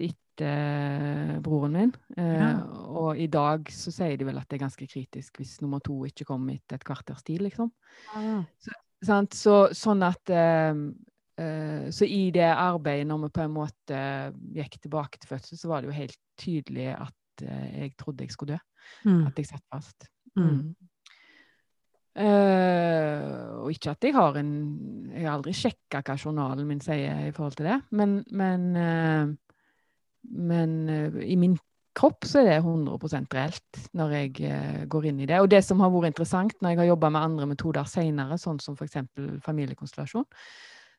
etter broren min. Ja. Og i dag så sier de vel at det er ganske kritisk hvis nummer to ikke kommer etter et kvarters tid, liksom. Ja. Så, så, sånn at så i det arbeidet, når vi på en måte gikk tilbake til fødsel, så var det jo helt tydelig at Eh, jeg trodde jeg skulle dø. Mm. At jeg satt fast. Mm. Uh, og ikke at jeg har en Jeg har aldri sjekka hva journalen min sier i forhold til det, men, men, uh, men uh, i min kropp så er det 100% reelt når jeg går inn i det. Og det som har vært interessant når jeg har jobba med andre metoder seinere, sånn som f.eks. familiekonstellasjon,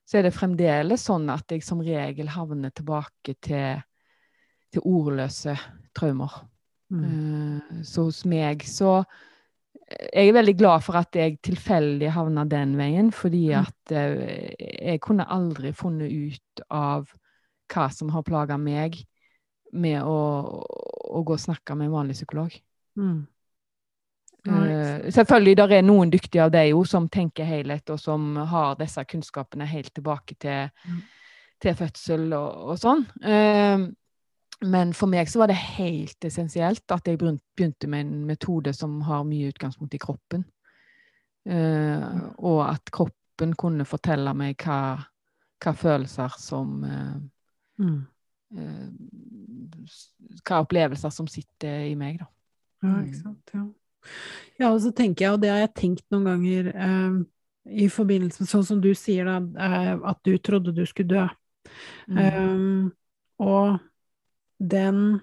så er det fremdeles sånn at jeg som regel havner tilbake til til ordløse traumer. Mm. Uh, så hos meg så eh, Jeg er veldig glad for at jeg tilfeldig havna den veien, fordi mm. at uh, jeg kunne aldri funnet ut av hva som har plaga meg, med å, å, gå og snakke med en vanlig psykolog. Mm. Uh, selvfølgelig det er noen dyktige av deg som tenker helhet, og som har disse kunnskapene helt tilbake til, mm. til fødsel og, og sånn. Uh, men for meg så var det helt essensielt at jeg begynte med en metode som har mye utgangspunkt i kroppen. Uh, og at kroppen kunne fortelle meg hva, hva følelser som uh, mm. uh, Hva opplevelser som sitter i meg, da. Ja, ikke mm. sant. Ja. ja, og så tenker jeg, og det har jeg tenkt noen ganger i forbindelse med sånn som du sier, da, at du trodde du skulle dø. Mm. Um, og den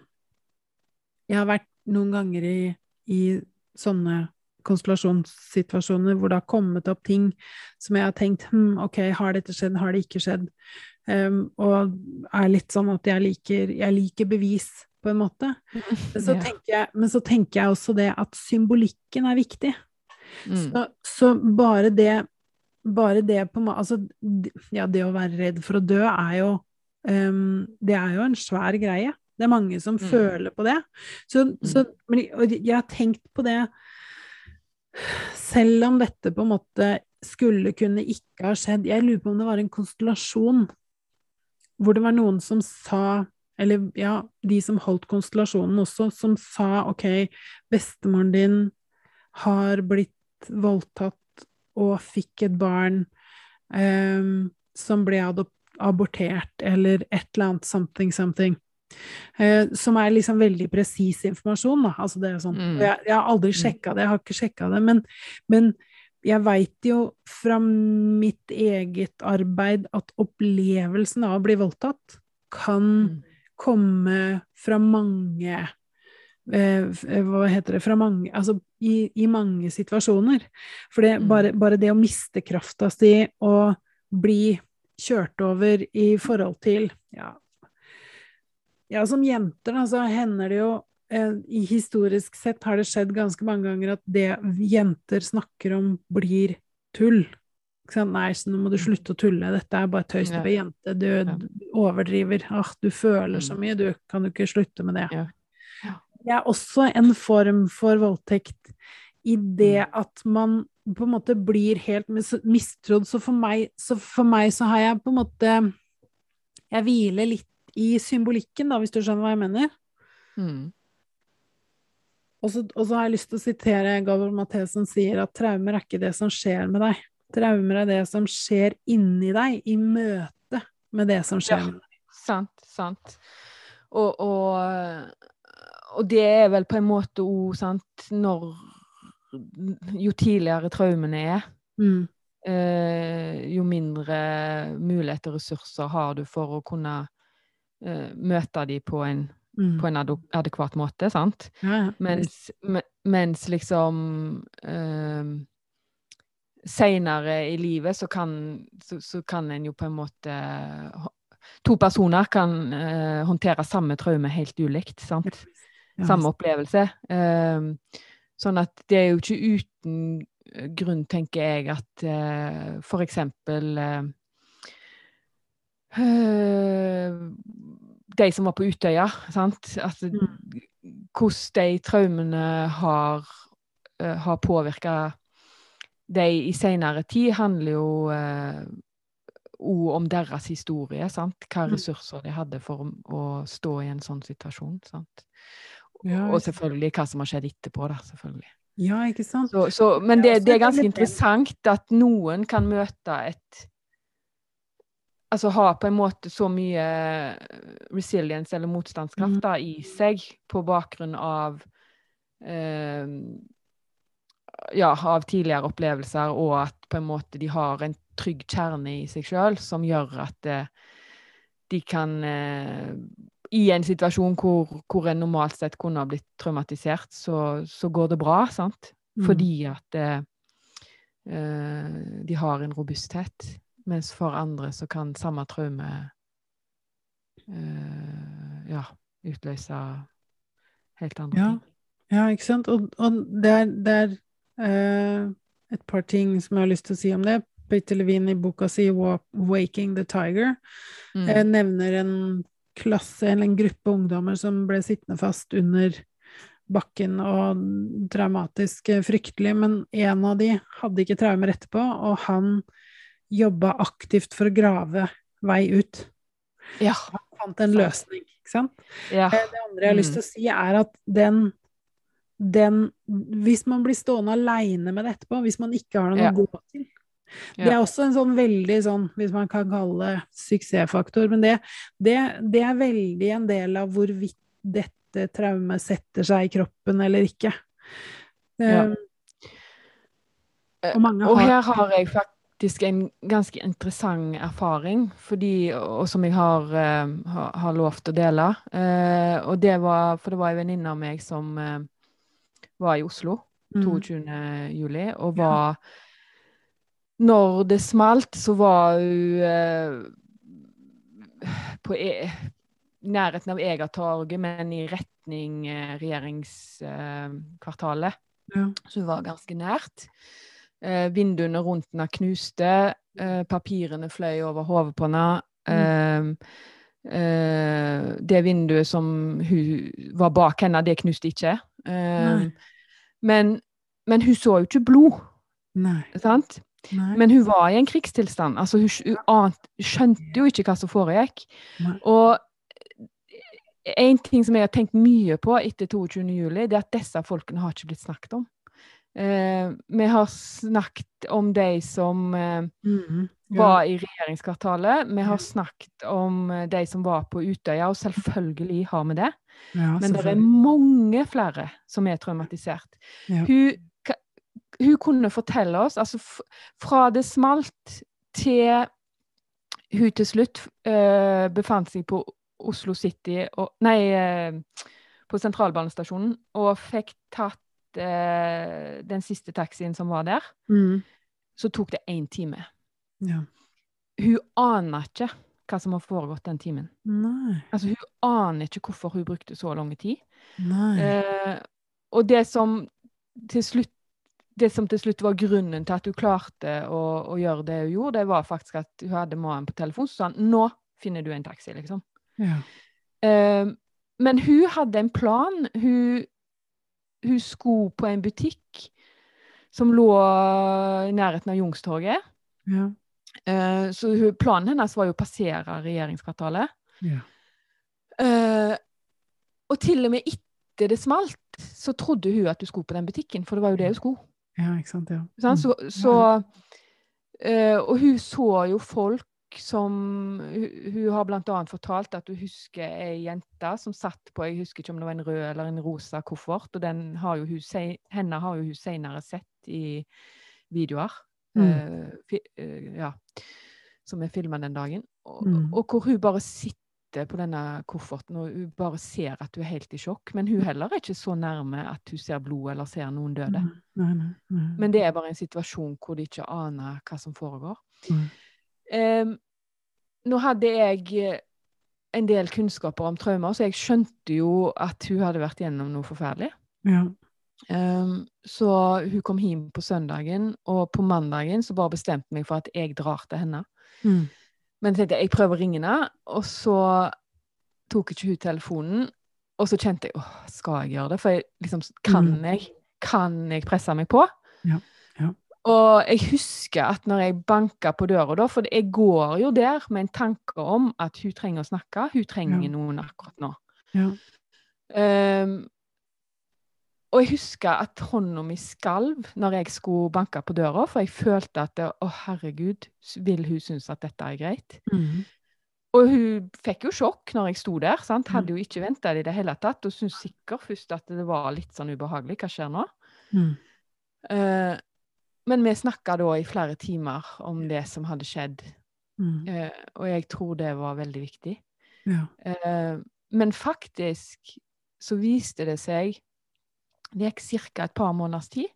Jeg har vært noen ganger i, i sånne konstellasjonssituasjoner hvor det har kommet opp ting som jeg har tenkt hm, ok, har dette skjedd, har det ikke skjedd? Um, og er litt sånn at jeg liker, jeg liker bevis, på en måte. *laughs* Men så, jeg, men så, tenker jeg, også det at symbolikken er viktig. Mm. Så, så, bare det bare det på Altså, ja, det å være redd for å dø er jo um, Det er jo en svær greie. Det er mange som mm. føler på det. Så, mm. så men jeg har tenkt på det Selv om dette på en måte skulle kunne ikke ha skjedd Jeg lurer på om det var en konstellasjon hvor det var noen som sa Eller ja, de som holdt konstellasjonen også, som sa OK, bestemoren din har blitt voldtatt og fikk et barn um, som ble abortert, eller et eller annet something, something. Uh, som er liksom veldig presis informasjon, da. Altså det er sånn. Mm. Jeg, jeg, har aldri mm. sjekka det, jeg har ikke sjekka det, men, men jeg veit jo fra mitt eget arbeid at opplevelsen av å bli voldtatt kan mm. komme fra mange eh, Hva heter det Fra mange Altså i, i mange situasjoner. For det, mm. bare, bare, det å miste krafta si og bli kjørt over i forhold til Ja, ja som jenter, da, så hender det jo eh, i historisk sett har det skjedd ganske mange ganger at det jenter snakker om, blir tull. Nei, så nå må du mm. slutte å tulle, dette er bare tøys, du er jente, du, overdriver, ah, du føler så mm. mye, du kan jo ikke slutte med det. Ja. Det er også en form for voldtekt i det mm. at man på en måte blir helt mistrodd. Så for meg så, for meg så har jeg på en måte Jeg hviler litt i symbolikken, da, hvis du skjønner hva jeg mener. Mm. Og så, og så, har jeg lyst til å sitere Gabriel Mathé som sier at traumer er ikke det som skjer med deg. Traumer er det som skjer inni deg, i møte med det som skjer ja, med deg. Sant, sant. Og, og, og, det er vel på en måte òg sant når Jo tidligere traumene er, mm. eh, jo mindre muligheter og ressurser har du for å kunne eh, møte dem på en mm. på en adekvat måte, sant? Ja, mens, mens, liksom uh, Seinere i livet så kan, så, så kan en jo på en måte To personer kan uh, håndtere samme traume helt ulikt, sant? Ja. Samme opplevelse. Uh, sånn at det er jo ikke uten grunn, tenker jeg, at uh, for eksempel uh, de som var på Utøya. Sant? At, mm. Hvordan de traumene har, uh, har påvirka de i seinere tid, handler jo òg uh, om deres historie. Sant? Hva mm. ressurser de hadde for å stå i en sånn situasjon. Sant? Og selvfølgelig hva som har skjedd etterpå, da. selvfølgelig. Ja, ikke sant? Så, så, men det, det, er ganske interessant at noen kan møte et altså ha på en måte så mye resilience eller motstandskraft mm. da, i seg på bakgrunn av eh, ja, av tidligere opplevelser, og at på en måte de har en trygg kjerne i seg sjøl som gjør at eh, de kan eh, I en situasjon hvor, hvor, en normalt sett kunne ha blitt traumatisert, så, så går det bra, sant? Mm. Fordi at eh, eh, de har en robusthet. Mens for andre så kan samme traume uh, ja, utløse helt andre ja. ting. Ja, ikke sant. Og, og det er, det er uh, et par ting som jeg har lyst til å si om det. Peter Levine i boka si 'Waking the Tiger' mm. uh, nevner en klasse, eller en gruppe ungdommer som ble sittende fast under bakken og traumatisk fryktelig, men en av de hadde ikke traumer etterpå, og han jobba aktivt for å grave vei ut. Ja. Han fant en løsning, ikke sant. Ja. Eh, det andre jeg har lyst til å si, er at den, den Hvis man blir stående aleine med det etterpå, hvis man ikke har noe ja. å gå til Det er også en sånn veldig sånn, hvis man kan kalle det suksessfaktor, men det, det, det er veldig en del av hvorvidt dette traumet setter seg i kroppen eller ikke. Um, og, har, og her har jeg faktisk faktisk en ganske interessant erfaring, fordi, og som jeg har, uh, har, har å dele. Uh, og det var, for det var en venninne av meg som uh, var i Oslo 22. Mm. juli, og var ja. Når det smalt, så var hun på e nærheten av Egertorget, men i retning regjeringskvartalet. Ja. Så hun var ganske nært. Eh, vinduene rundt henne knuste. Eh, papirene fløy over hodet på henne. Mm. Eh, eh, det vinduet som hun var bak henne, det knuste ikke. Eh, men, men hun så jo ikke blod, Nei. sant? Nei. Men hun var i en krigstilstand. Altså, hun, hun ant, skjønte jo ikke hva som foregikk. Nei. Og en ting som jeg har tenkt mye på etter 22. juli, er at disse folkene har ikke blitt snakket om. Eh, vi har snakket om de som eh, Mhm. Ja. var i regjeringskvartalet. Vi har snakket om eh, de som var på Utøya, og selvfølgelig har vi det. Ja, Men det er mange flere som er traumatisert. Ja. Hun, hun kunne fortelle oss, altså fra det smalt til hun til slutt eh, befant seg på Oslo City og, Nei, eh, på sentralbanestasjonen og fikk tatt den siste taxien som var der, mm. så tok det én time. Ja. Hun aner ikke hva som har foregått den timen. Nei. Altså, hun aner ikke hvorfor hun brukte så lang tid. Eh, og det som slutt det som til slutt var grunnen til at hun klarte å, å gjøre det hun gjorde, det var faktisk at hun hadde mannen på telefon, så sa han 'nå finner du en taxi', liksom. Ja. Eh, men hun hadde en plan. Hun, hun skulle på en butikk som lå i nærheten av Youngstorget. Ja. Eh, så hun, planen hennes var jo å passere regjeringskvartalet. Ja. Eh, og til og med etter det smalt, så trodde hun at hun skulle på den butikken, for det var jo det hun skulle. Ja, ikke sant. Ja. Sant? Så, så eh, Og hun så jo folk som Hun, hun har annet fortalt at hun husker ei jente som satt på Jeg husker ikke om det var en rød eller en rosa koffert, og den har jo hun, henne har jo hun senere sett i videoer. Mm. uh, fi, ja, som er filma den dagen. Og, Mm. og hvor hun bare sitter på denne kofferten og hun bare ser at hun er helt i sjokk. Men hun heller er ikke så nærme at hun ser blod eller ser noen døde. Nei. Men det er bare en situasjon hvor de ikke aner hva som foregår. Nei. Em, nå hadde jeg eh, en del kunnskaper om traumer, så jeg skjønte jo at hun hadde vært gjennom noe forferdelig. Ja. Um, så hun kom hjem på søndagen, og på mandagen så bare bestemte meg for at jeg drar til henne. Mm. Men jeg tenkte jeg prøver å ringe henne, og så tok ikke hun telefonen. Og så kjente jeg åh, skal jeg gjøre det? For jeg, liksom, kan, Mm. jeg, kan jeg presse meg på? Ja, ja. Og jeg husker at når jeg banka på døra da, for jeg går jo der med en tanke om at hun trenger å snakke, hun trenger Ja. noen akkurat nå. Ja. Um, og jeg husker at hånda mi skalv når jeg skulle banke på døra, for jeg følte at å, å herregud, vil hun synes at dette er greit? Mm. Og hun fikk jo sjokk når jeg sto der, sant? Mm. hadde jo ikke venta det i det hele tatt, og syntes sikkert først at det var litt sånn ubehagelig, hva skjer nå? Mm. Eh, men vi snakka da i flere timer om det som hadde skjedd, Mm. eh, og jeg tror det var veldig viktig. Ja. Eh, men faktisk så viste det seg Det gikk ca. et par måneders tid.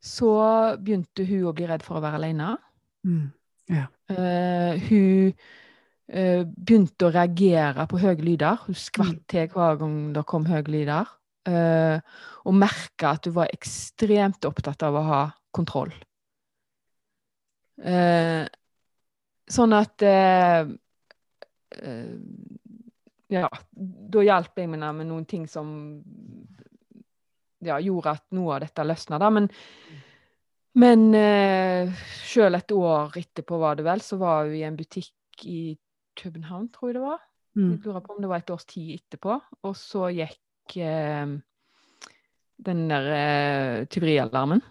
Så begynte hun å bli redd for å være alene. Mm. Eh, hun begynte å reagere på høye lyder. Hun skvatt til hver gang det kom høye lyder. Eh, og merka at du var ekstremt opptatt av å ha kontroll. Eh, sånn at eh, eh, Ja, da hjalp jeg meg med noen ting som ja, gjorde at noe av dette løsna, da. Men, men eh, selv et år etterpå, var det vel, så var hun i en butikk i København, tror jeg det var. Mm. Jeg lurer på om det var et års tid etterpå. Og så gikk eh, den der eh, tyverialarmen.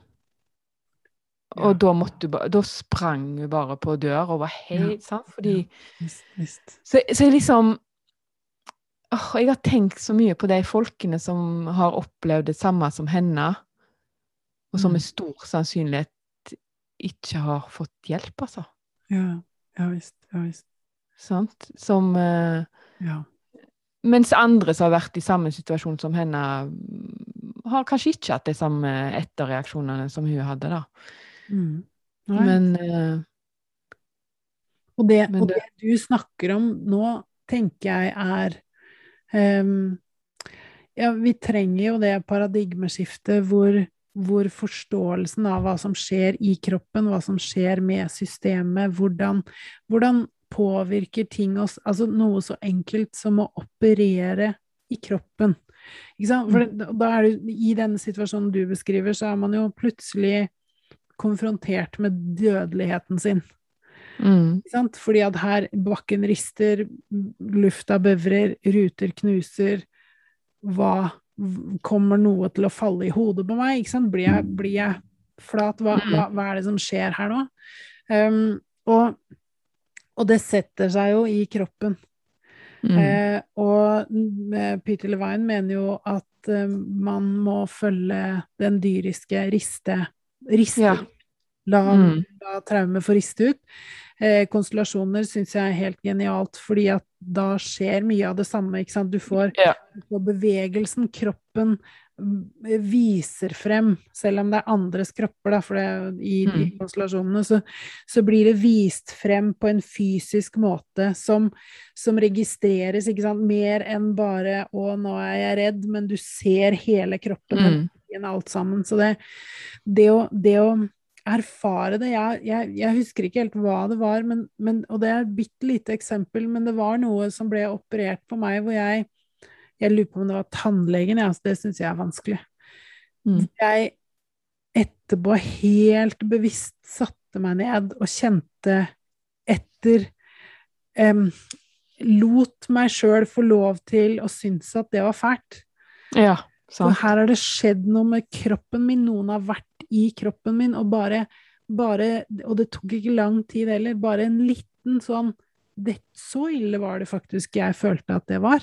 Og da måtte du Da sprang hun bare på dør og var helt sant? Fordi Visst, visst. Så, så jeg liksom åh, Jeg har tenkt så mye på de folkene som har opplevd det samme som henne, og som Mm. med stor sannsynlighet ikke har fått hjelp, altså. Ja, ja visst. Ja visst. Sant? Som eh, Ja. Mens andre som har vært i samme situasjon som henne, mm, har kanskje ikke hatt de samme etterreaksjonene som hun hadde, da. Mm. Men uh, Og det, men og det du snakker om nå, tenker jeg er um, Ja, vi trenger jo det paradigmeskiftet hvor, hvor, forståelsen av hva som skjer i kroppen, hva som skjer med systemet, hvordan, hvordan påvirker ting oss Altså noe så enkelt som å operere i kroppen. Ikke sant? For mm. da er det, I denne situasjonen du beskriver, så er man jo plutselig konfrontert med dødeligheten sin. Mm. Fordi at her bakken rister, lufta bevrer, ruter knuser. Hva Kommer noe til å falle i hodet på meg? Blir jeg, blir jeg flat? Hva, mm. hva, hva, er det som skjer her nå? Um, og, og, det setter seg jo i kroppen. Mm. Eh, og Peter Levine mener jo at eh, man må følge den dyriske riste, riste ja. La, mm. la traumet få riste ut. Eh, konstellasjoner syns jeg er helt genialt, fordi at da skjer mye av det samme. Du får, ja. du bevegelsen, kroppen viser frem, selv om det er andres kropper, da, for det, i de mm. konstellasjonene, så, så, blir det vist frem på en fysisk måte som, som registreres, ikke sant, mer enn bare 'å, nå er jeg redd', men du ser hele kroppen, mm. alt sammen. Så det, det å, det å erfare det. Jeg, jeg, jeg, husker ikke helt hva det var, men, men, og det er et bitte lite eksempel, men det var noe som ble operert på meg hvor jeg Jeg lurer på om det var tannlegen, ja, det syns jeg er vanskelig. Mm. Jeg etterpå helt bevisst satte meg ned og kjente etter um, Lot meg sjøl få lov til å synes at det var fælt. Ja, sant. For her har det skjedd noe med kroppen min. Noen har vært i kroppen min, og bare, bare Og det tok ikke lang tid heller, bare en liten sånn det, Så ille var det faktisk jeg følte at det var.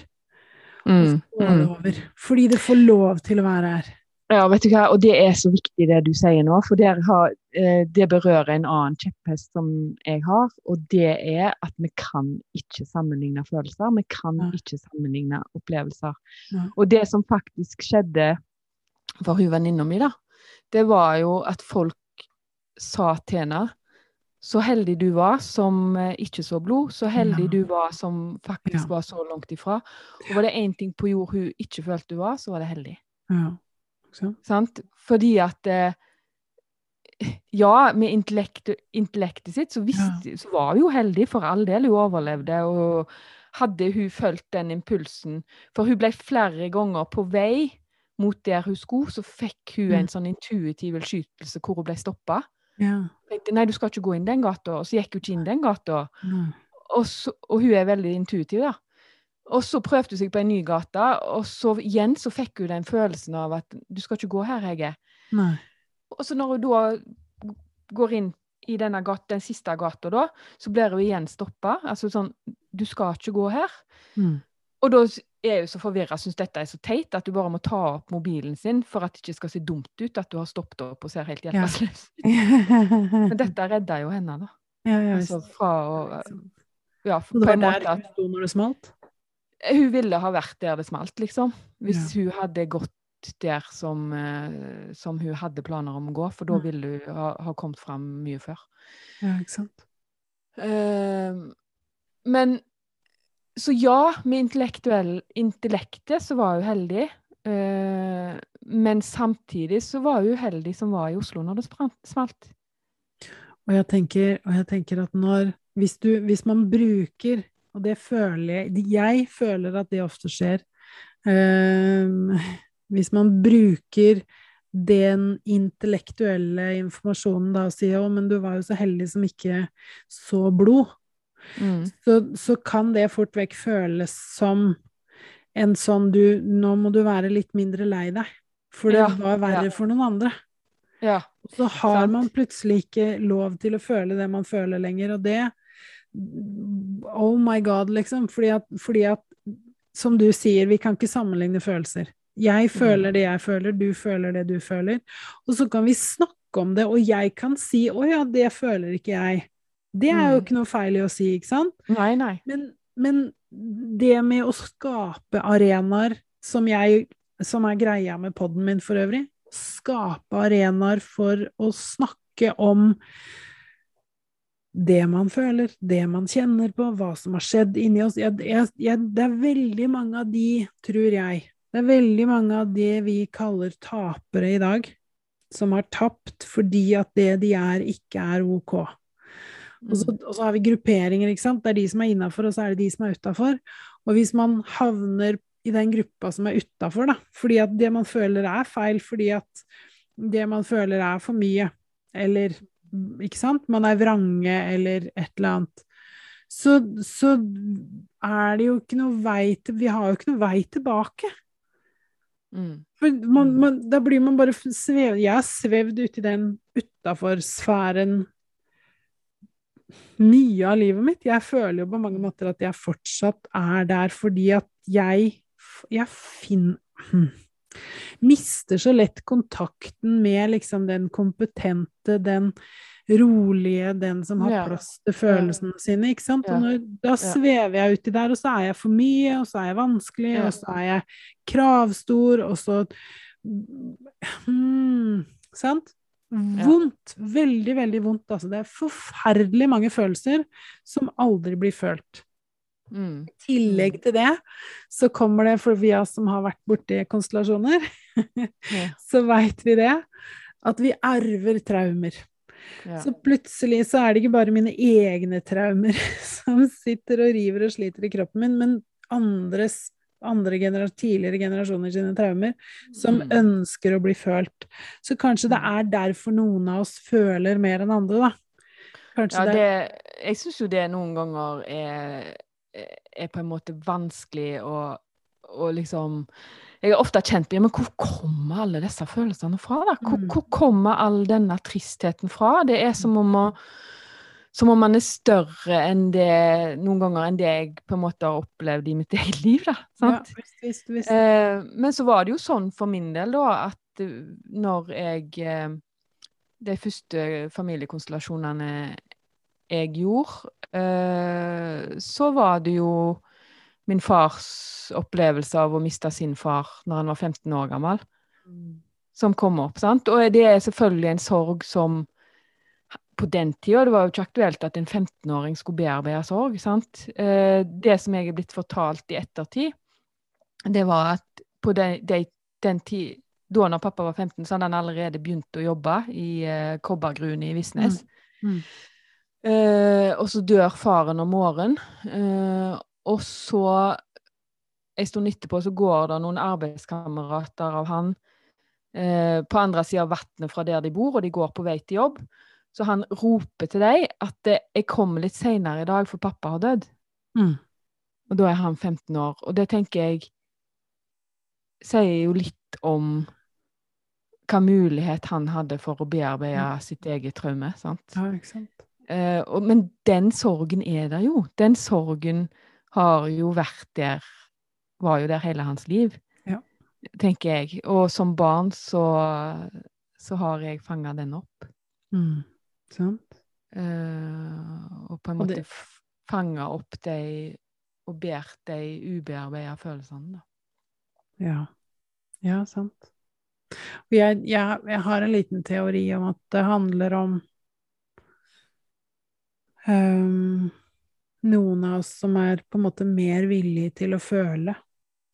Mm, og så går det mm. over. Fordi det får lov til å være her. Ja, vet du hva, og det er så viktig det du sier nå, for har, eh, det berører en annen kjepphest som jeg har, og det er at vi kan ikke sammenligne følelser. Vi kan ja. ikke sammenligne opplevelser. Ja. Og det som faktisk skjedde for hun venninna mi, da, det var jo at folk sa til henne så heldig du var som eh, ikke så blod, så heldig ja. du var som faktisk ja. var så langt ifra. Og var det én ting på jord hun ikke følte du var, så var det heldig. Ja. Sant? Fordi at eh, Ja, med intellekt, intellektet sitt så, visste, så var hun jo heldig, for all del. Hun overlevde. Og hadde hun fulgt den impulsen For hun ble flere ganger på vei mot der hun skulle, så fikk hun en sånn intuitiv skytelse hvor hun ble stoppa. Ja. Tenkte nei, du skal ikke gå inn den gata. Og så gikk hun ikke inn den gata. Og, så, og, hun er veldig intuitiv, da. Og så prøvde hun seg på en ny gate, og så igjen så fikk hun den følelsen av at du skal ikke gå her, Hege. Nei. Og så når hun da går inn i gata, den siste gata, da, så blir hun igjen stoppa. Altså sånn Du skal ikke gå her. Mm. Og da er jo så forvirra, syns dette er så teit, at du bare må ta opp mobilen sin for at det ikke skal se dumt ut at du har stoppet opp og ser helt hjelpeløs ut. *laughs* Men dette redda jo henne, da. Ja, ja, altså fra å Ja, på en måte at sto når det smalt? Hun ville ha vært der det smalt, liksom. Hvis ja. hun hadde gått der som, uh, som, hun hadde planer om å gå, for da ville hun ha, ha kommet fram mye før. Ja, ikke sant. Uh, men så ja, med intellektet så var hun heldig. Uh, men samtidig så var hun uheldig som var i Oslo når det smalt. Og jeg tenker, og jeg tenker at når hvis, du, hvis, man bruker, og det føler jeg Jeg føler at det ofte skjer. Uh, hvis man bruker den intellektuelle informasjonen da og sier 'Å, men du var jo så heldig som ikke så blod', Mm. Så, så, kan det fort vekk føles som en sånn du Nå må du være litt mindre lei deg, for det ja, var verre ja. for noen andre. Ja, så har sant. man plutselig ikke lov til å føle det man føler lenger, og det Oh my god, liksom. Fordi at, fordi at som du sier, vi kan ikke sammenligne følelser. Jeg føler mm. det jeg føler, du føler det du føler. Og så kan vi snakke om det, og jeg kan si 'Å ja, det føler ikke jeg'. Det er jo mm. ikke noe feil i å si, ikke sant? Nei, nei. Men, men det med å skape arenaer som jeg Som er greia med poden min for øvrig. Skape arenaer for å snakke om det man føler, det man kjenner på, hva som har skjedd inni oss. Jeg, jeg, jeg, det er veldig mange av de, tror jeg, det er veldig mange av det vi kaller tapere i dag, som har tapt fordi at det de er, ikke er ok. Og så, mm. og så, har vi grupperinger, ikke sant. Det er de som er innafor, og så er det de som er utafor. Og hvis man havner i den gruppa som er utafor, da, fordi at det man føler er feil, fordi at det man føler er for mye, eller ikke sant, man er vrange, eller et eller annet, så, så er det jo ikke noe vei til Vi har jo ikke noe vei tilbake. Mm. For man, mm. man, da blir man bare svev... Jeg har svevd uti den utafor-sfæren mye av livet mitt. Jeg føler jo på mange måter at jeg fortsatt er der fordi at jeg, jeg finner hm, Mister så lett kontakten med liksom den kompetente, den rolige, den som har plass til følelsene sine, ikke sant. Og når, da svever jeg uti der, og så er jeg for mye, og så er jeg vanskelig, og så er jeg kravstor, og så hmm, Sant? Vondt. Veldig, veldig vondt. Altså, det er forferdelig mange følelser som aldri blir følt. Mm. I tillegg mm. til det så kommer det, for vi som har vært borti konstellasjoner, ja. *laughs* så veit vi det, at vi arver traumer. Ja. Så plutselig så er det ikke bare mine egne traumer *laughs* som sitter og river og sliter i kroppen min, men andres andre genera tidligere generasjoner sine traumer, som mm. ønsker å bli følt. Så kanskje det mm. er derfor noen av oss føler mer enn andre, da. Kanskje ja, det, Jeg syns jo det noen ganger er, er på en måte vanskelig å, å liksom jeg har ofte kjent ja, men hvor kommer alle disse følelsene fra? da? Hvor, mm. hvor kommer all denne tristheten fra? Det er som om å som om man er større enn det noen ganger enn det jeg på en måte har opplevd i mitt *laughs* eget liv. da, sant? Ja, visst, visst. Eh, men så var det jo sånn for min del, da, at eh, når jeg eh, De første familiekonstellasjonene jeg gjorde, eh, så var det jo min fars opplevelse av å miste sin far når han var 15 år gammel, mm. som kom opp. sant? Og det er selvfølgelig en sorg som på den tida, det var jo ikke aktuelt at en 15-åring skulle bearbeide sorg. sant? Eh, det som jeg er blitt fortalt i ettertid, det var at på den, de, den tid, da når pappa var 15, så hadde han allerede begynt å jobbe i uh, kobbergruene i Visnes. Mm. Mm. Uh, og så dør faren om morgenen. Uh, og så, en stund etterpå, så går det noen arbeidskamerater av han uh, på andre sida av vannet fra der de bor, og de går på vei til jobb. Så han roper til deg at 'jeg kommer litt seinere i dag, for pappa har dødd'. Mm. Og da er han 15 år. Og det tenker jeg sier jo litt om hva mulighet han hadde for å bearbeide sitt eget traume. sant? Ja, ikke sant? Eh, og, men den sorgen er der jo. Den sorgen har jo vært der Var jo der hele hans liv, ja. tenker jeg. Og som barn så, så har jeg fanga den opp. Mm. Sant. Uh, og på en måte det... fange opp de og bært de ubearbeida følelsene, da. Ja. Ja, sant. Og jeg, jeg, jeg, har en liten teori om at det handler om um, noen av oss som er på en måte mer villige til å føle.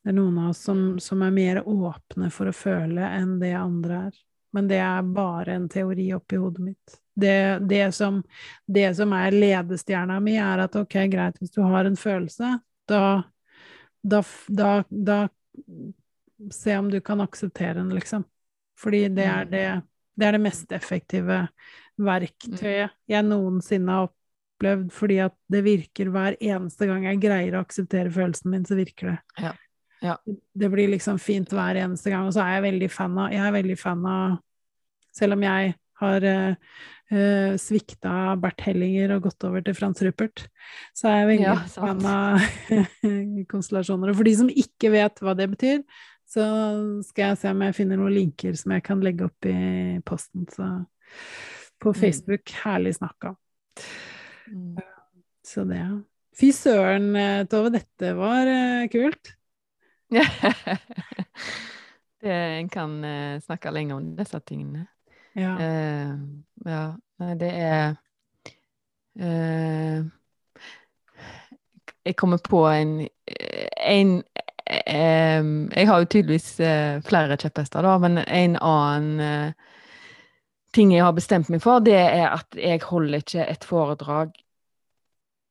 Det er noen av oss som, som er mer åpne for å føle enn det andre er. Men det er bare en teori oppi hodet mitt. Det, det, som, det som er ledestjerna mi, er at ok, greit, hvis du har en følelse, da, da, da, da Se om du kan akseptere den, liksom. Fordi det er mm. det, det er det mest effektive verktøyet mm. jeg noensinne har opplevd, fordi at det virker hver eneste gang jeg greier å akseptere følelsen min, så virker det. Ja. Ja. Det blir liksom fint hver eneste gang, og så er jeg veldig fan av Jeg er veldig fan av Selv om jeg har uh, uh, svikta Bert Hellinger og gått over til Frans Rupert. Så er jeg veldig ja, fan av *laughs* konstellasjoner. Og for de som ikke vet hva det betyr, så skal jeg se om jeg finner noen linker som jeg kan legge opp i posten. Så på mm. Facebook. Mm. Herlig snakka. Mm. Så det. Fy søren, eh, Tove, dette var uh, kult. *laughs* det, en kan uh, snakke lenge om disse tingene. Ja. Uh, ja. Det er eh, Jeg kommer på en, en eh, Jeg har jo tydeligvis eh, flere kjepphester, da, men en annen eh, ting jeg har bestemt meg for, det er at jeg holder ikke et foredrag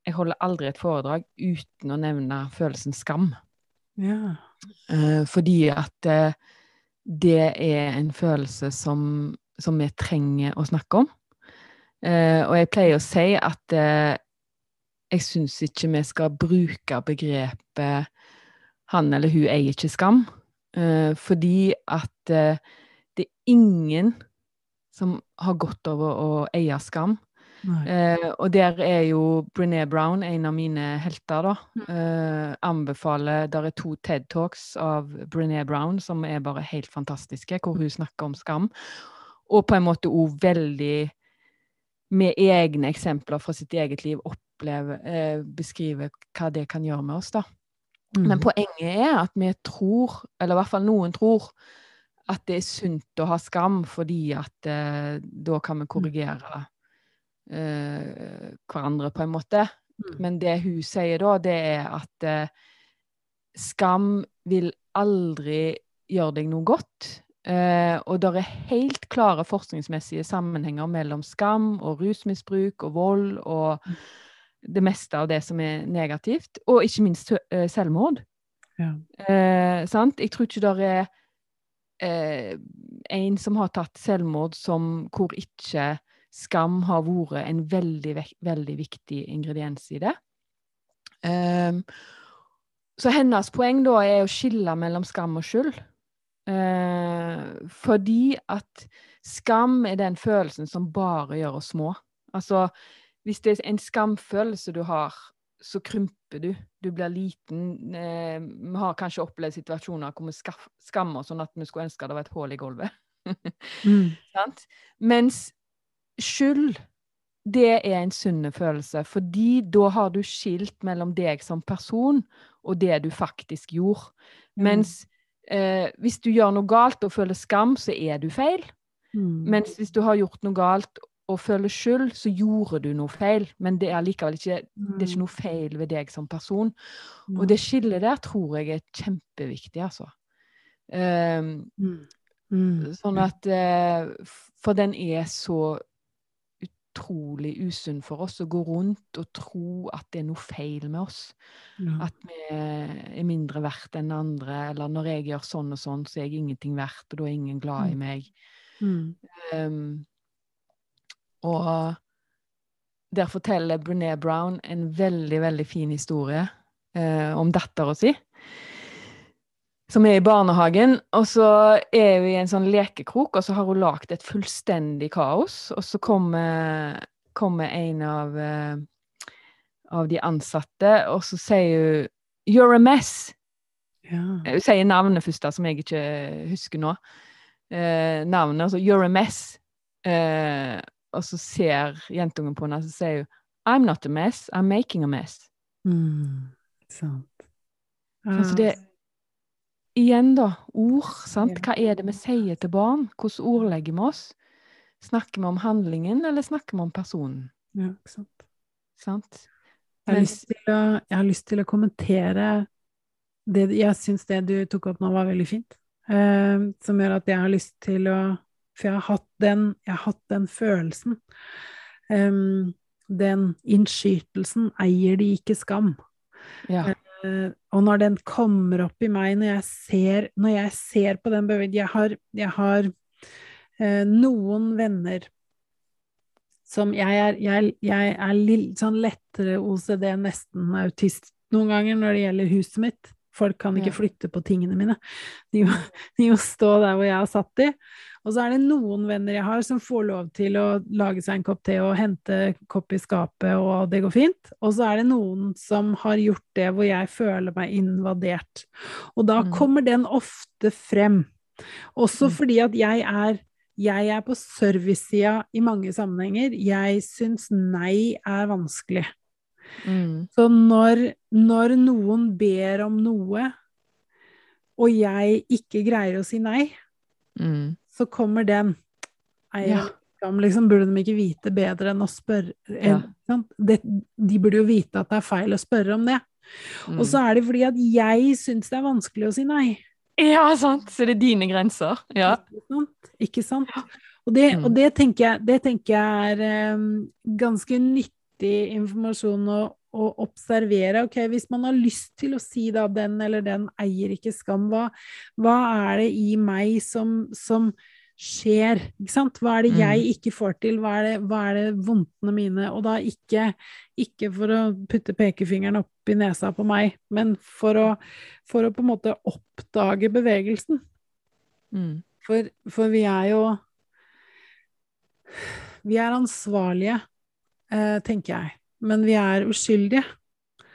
Jeg holder aldri et foredrag uten å nevne følelsen skam. Ja. Eh, fordi at eh, det er en følelse som, som vi trenger å snakke om. Eh, og jeg pleier å si at eh, jeg syns ikke vi skal bruke begrepet 'han eller hun eier ikke skam', eh, fordi at eh, det er ingen som har godt av å eie skam. Eh, og der er jo Brené Brown en av mine helter, da. Mm. Eh, anbefaler Der er to TED Talks av Brené Brown som er bare helt fantastiske, hvor hun snakker om skam. Og på en måte òg veldig med egne eksempler fra sitt eget liv oppleve, eh, beskrive hva det kan gjøre med oss, da. Mm. Men poenget er at vi tror, eller i hvert fall noen tror, at det er sunt å ha skam fordi at eh, da kan vi mm. korrigere eh, hverandre, på en måte. Mm. Men det hun sier da, det er at eh, skam vil aldri gjøre deg noe godt. Eh, og det er helt klare forskningsmessige sammenhenger mellom skam og rusmisbruk og vold og mm. det meste av det som er negativt. Og ikke minst uh, selvmord. Ja. Eh, sant? Jeg tror ikke det er eh, en som har tatt selvmord som hvor ikke skam har vært en veldig, veldig viktig ingrediens i det. Så hennes poeng da er å skille mellom skam og skyld. Uh, fordi at skam er den følelsen som bare gjør oss små. Altså, hvis det er en skamfølelse du har, så krymper du. Du blir liten. Eh, vi har kanskje opplevd situasjoner hvor vi skammer oss sånn at vi skulle ønske det var et hull i gulvet. *laughs* mm. Mens skyld, det er en sunn følelse. Fordi da har du skilt mellom deg som person og det du faktisk gjorde. Mm. Eh, hvis du gjør noe galt og føler skam, så er du feil. Mm. Mens hvis du har gjort noe galt og føler skyld, så gjorde du noe feil. Men det er likevel ikke, det er ikke mm. noe feil ved deg som person. Og det skillet der tror jeg er kjempeviktig, altså. Um, mm. Mm. Sånn at uh, For den er så utrolig usunn for oss å gå rundt og tro at det er noe feil med oss. Ja. At vi er mindre verdt enn andre, eller når jeg gjør sånn og sånn, så er jeg ingenting verdt, og da er ingen glad i mm. meg. Mm. Um, og der forteller Brené Brown en veldig, veldig fin historie eh, om dattera si. Som er i barnehagen, og så er vi i en sånn lekekrok, og så har hun lagd et fullstendig kaos. Og så kommer, kommer en av, eh, av de ansatte, og så sier hun 'You're a mess'. Ja. Hun sier navnet først, da, som jeg ikke husker nå. Eh, navnet, altså 'You're a mess'. Eh, og så ser jentungen på henne, og så sier hun I'm not a mess, I'm making a mess. Mm, sant. Altså, Så det Igjen, da. Ord. sant? Hva er det vi sier til barn? Hvordan ordlegger vi oss? Snakker vi om handlingen, eller snakker vi om personen? Ja, ikke sant. sant? Jeg har, til å, jeg har lyst til å kommentere det Jeg syns det du tok opp nå, var veldig fint. Uh, som gjør at jeg har lyst til å for jeg har hatt den, har hatt den følelsen. Um, den innskytelsen eier de ikke skam. Ja. Uh, og når den kommer opp i meg, når jeg ser, når jeg ser på den bevegelsen Jeg har, jeg har uh, noen venner som jeg er, jeg, jeg er litt sånn lettere OCD, nesten autist noen ganger når det gjelder huset mitt. Folk kan ikke flytte på tingene mine. De må, de må, stå der hvor jeg har satt de. Og så er det noen venner jeg har som får lov til å lage seg en kopp te og hente kopp i skapet, og det går fint. Og så er det noen som har gjort det hvor jeg føler meg invadert. Og da mm. kommer den ofte frem. Også mm. fordi at jeg er jeg er på servicesida i mange sammenhenger. Jeg syns nei er vanskelig. Mm. Så når, når, noen ber om noe, og jeg ikke greier å si nei, mm. Så kommer den I, ja. skam, liksom, burde de ikke vite bedre enn å spørre ja. det, De burde jo vite at det er feil å spørre om det. Mm. Og så er det fordi at jeg syns det er vanskelig å si nei. Ja, sant. Så det er dine grenser. Ja. Ikke sant? Ikke sant? Og, det, mm. og det, tenker jeg, det, tenker jeg, er um, ganske nyttig informasjon å, å, observere. Ok, hvis man har lyst til å si da den eller den eier ikke skam, hva, hva er det i meg som, som skjer? Ikke sant? Hva er det jeg mm. ikke får til? Hva er det, hva er det vondtene mine? Og da ikke, ikke, for å putte pekefingeren opp i nesa på meg, men for å, for å på en måte oppdage bevegelsen. Mm. For, for, vi er jo Vi er ansvarlige, eh, tenker jeg, men vi er uskyldige.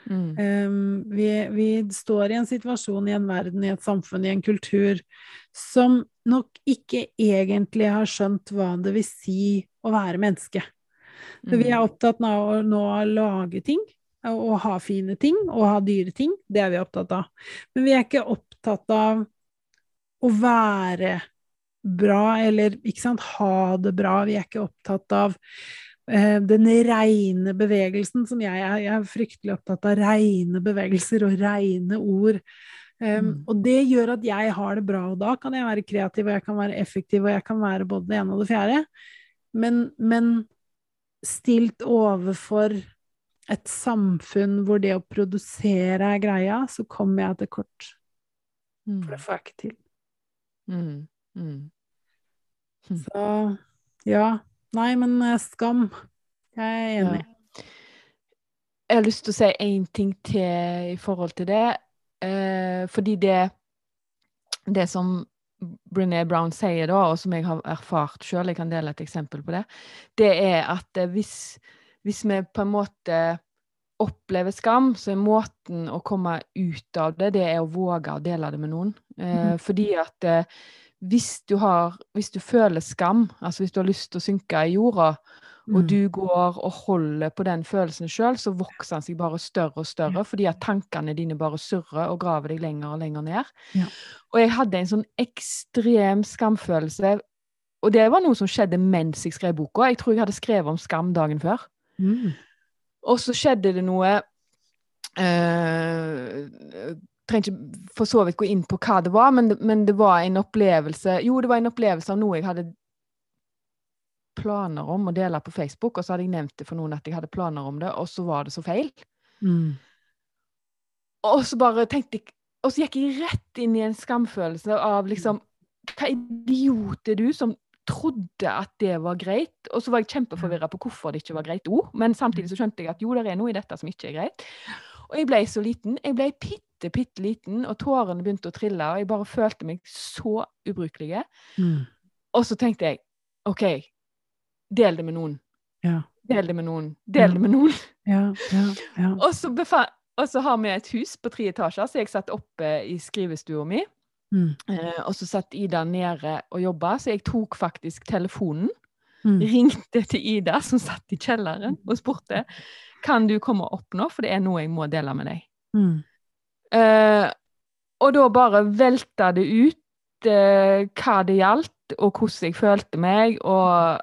Mm. Um, vi, vi, står i en situasjon, i en verden, i et samfunn, i en kultur som nok ikke egentlig har skjønt hva det vil si å være menneske. For vi er mm. opptatt av å nå lage ting, og ha fine ting, og ha dyre ting. Det er vi opptatt av. Men vi er ikke opptatt av å være bra, eller ikke sant, ha det bra. Vi er ikke opptatt av den reine bevegelsen som jeg er. Jeg er fryktelig opptatt av reine bevegelser og reine ord. Um. Og det gjør at jeg har det bra, og da kan jeg være kreativ, og jeg kan være effektiv, og jeg kan være både det ene og det fjerde. Men, men stilt overfor et samfunn hvor det å produsere er greia, så kommer jeg til kort. Mm. For det får jeg ikke til. Mm. mm. Så ja, Nei, men eh, skam. Jeg er enig. Ja. Jeg har lyst til å si én ting til i forhold til det. Eh, fordi det Det som Brené Brown sier da, og som jeg har erfart sjøl, jeg kan dele et eksempel på det, det er at eh, hvis, hvis vi på en måte opplever skam, så er måten å komme ut av det, det er å våge å dele det med noen. Eh, mm. Fordi at eh, hvis du, har, hvis du føler skam, altså hvis du har lyst til å synke i jorda, og mm. du går og holder på den følelsen sjøl, så vokser den seg bare større og større, ja. fordi at tankene dine bare surrer og graver deg lenger og lenger ned. Ja. Og jeg hadde en sånn ekstrem skamfølelse, og det var noe som skjedde mens jeg skrev boka. Jeg tror jeg hadde skrevet om skam dagen før. Mm. Og så skjedde det noe øh, trenger ikke for så vidt gå inn på hva det var, men det, men det, var en opplevelse Jo, det var en opplevelse av noe jeg hadde planer om å dele på Facebook, og så hadde jeg nevnt det for noen at jeg hadde planer om det, og så var det så feil. Mm. Og så bare tenkte jeg Og så gikk jeg rett inn i en skamfølelse av liksom Hva idiot er du som trodde at det var greit, og så var jeg kjempeforvirra på hvorfor det ikke var greit òg, men samtidig så skjønte jeg at jo, det er noe i dette som ikke er greit. Og jeg ble så liten. Jeg ble bitte, bitte liten, og tårene begynte å trille, og jeg bare følte meg så ubrukelig. Mm. Og så tenkte jeg OK, del det med noen. Ja. Del det med noen. Del det med noen. Ja, ja, *laughs* og, så og, så har vi et hus på tre etasjer, så jeg satt oppe i skrivestua mi. Mm. Eh, og så satt Ida nede og jobba, så jeg tok faktisk telefonen. Mm. Ringte til Ida, som satt i kjelleren, og spurte kan du komme opp nå, for det er noe jeg må dele med deg. Mm. Uh, og da bare velta det ut eh, hva det gjaldt, og hvordan jeg følte meg, og,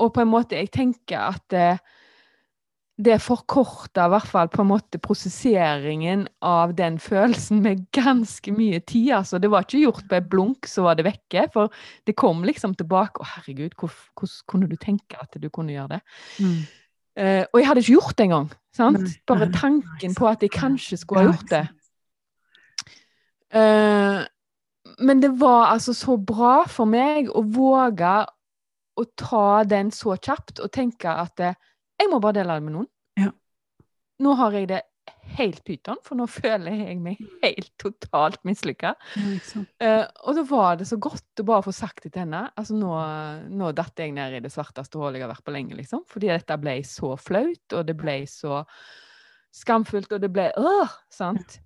og på en måte Jeg tenker at eh, det forkorta i hvert fall på en måte prosesseringen av den følelsen med ganske mye tid. altså. Det var ikke gjort på et blunk, så var det vekke. For det kom liksom tilbake. Å, herregud, hvordan kunne du tenke at du kunne gjøre det? Mm. Uh, og jeg hadde ikke gjort det engang. Bare tanken på at jeg kanskje skulle ha gjort det. Uh, men det var altså så bra for meg å våge å ta den så kjapt og tenke at uh, jeg må bare dele det med noen. Ja. Nå har jeg det helt pyton, for nå føler jeg meg helt totalt mislykka. Ja, uh, og da var det så godt å bare få sagt det til henne. Altså nå, nå datt jeg ned i det svarteste hullet jeg har vært på lenge, liksom. Fordi dette ble så flaut, og det ble så skamfullt, og det ble øh, sant? Ja,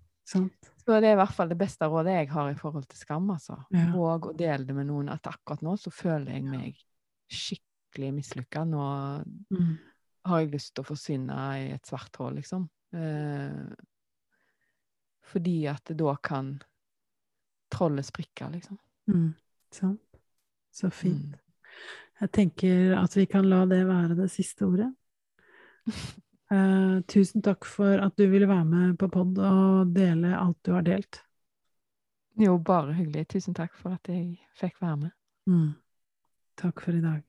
så det er i hvert fall det beste rådet jeg har i forhold til skam, altså. Ja. Våg å dele det med noen. At akkurat nå så føler jeg meg skikkelig mislykka. Nå mm. har jeg lyst til å forsvinne i et svart hull, liksom. Eh, fordi at det da kan trollet sprikke, liksom. Mm, sant. Så fint. Jeg tenker at vi kan la det være det siste ordet. Uh, *laughs* tusen takk for at du ville være med på pod og dele alt du har delt. Jo, bare hyggelig. Tusen takk for at jeg fikk være med. Mm. Takk for i dag.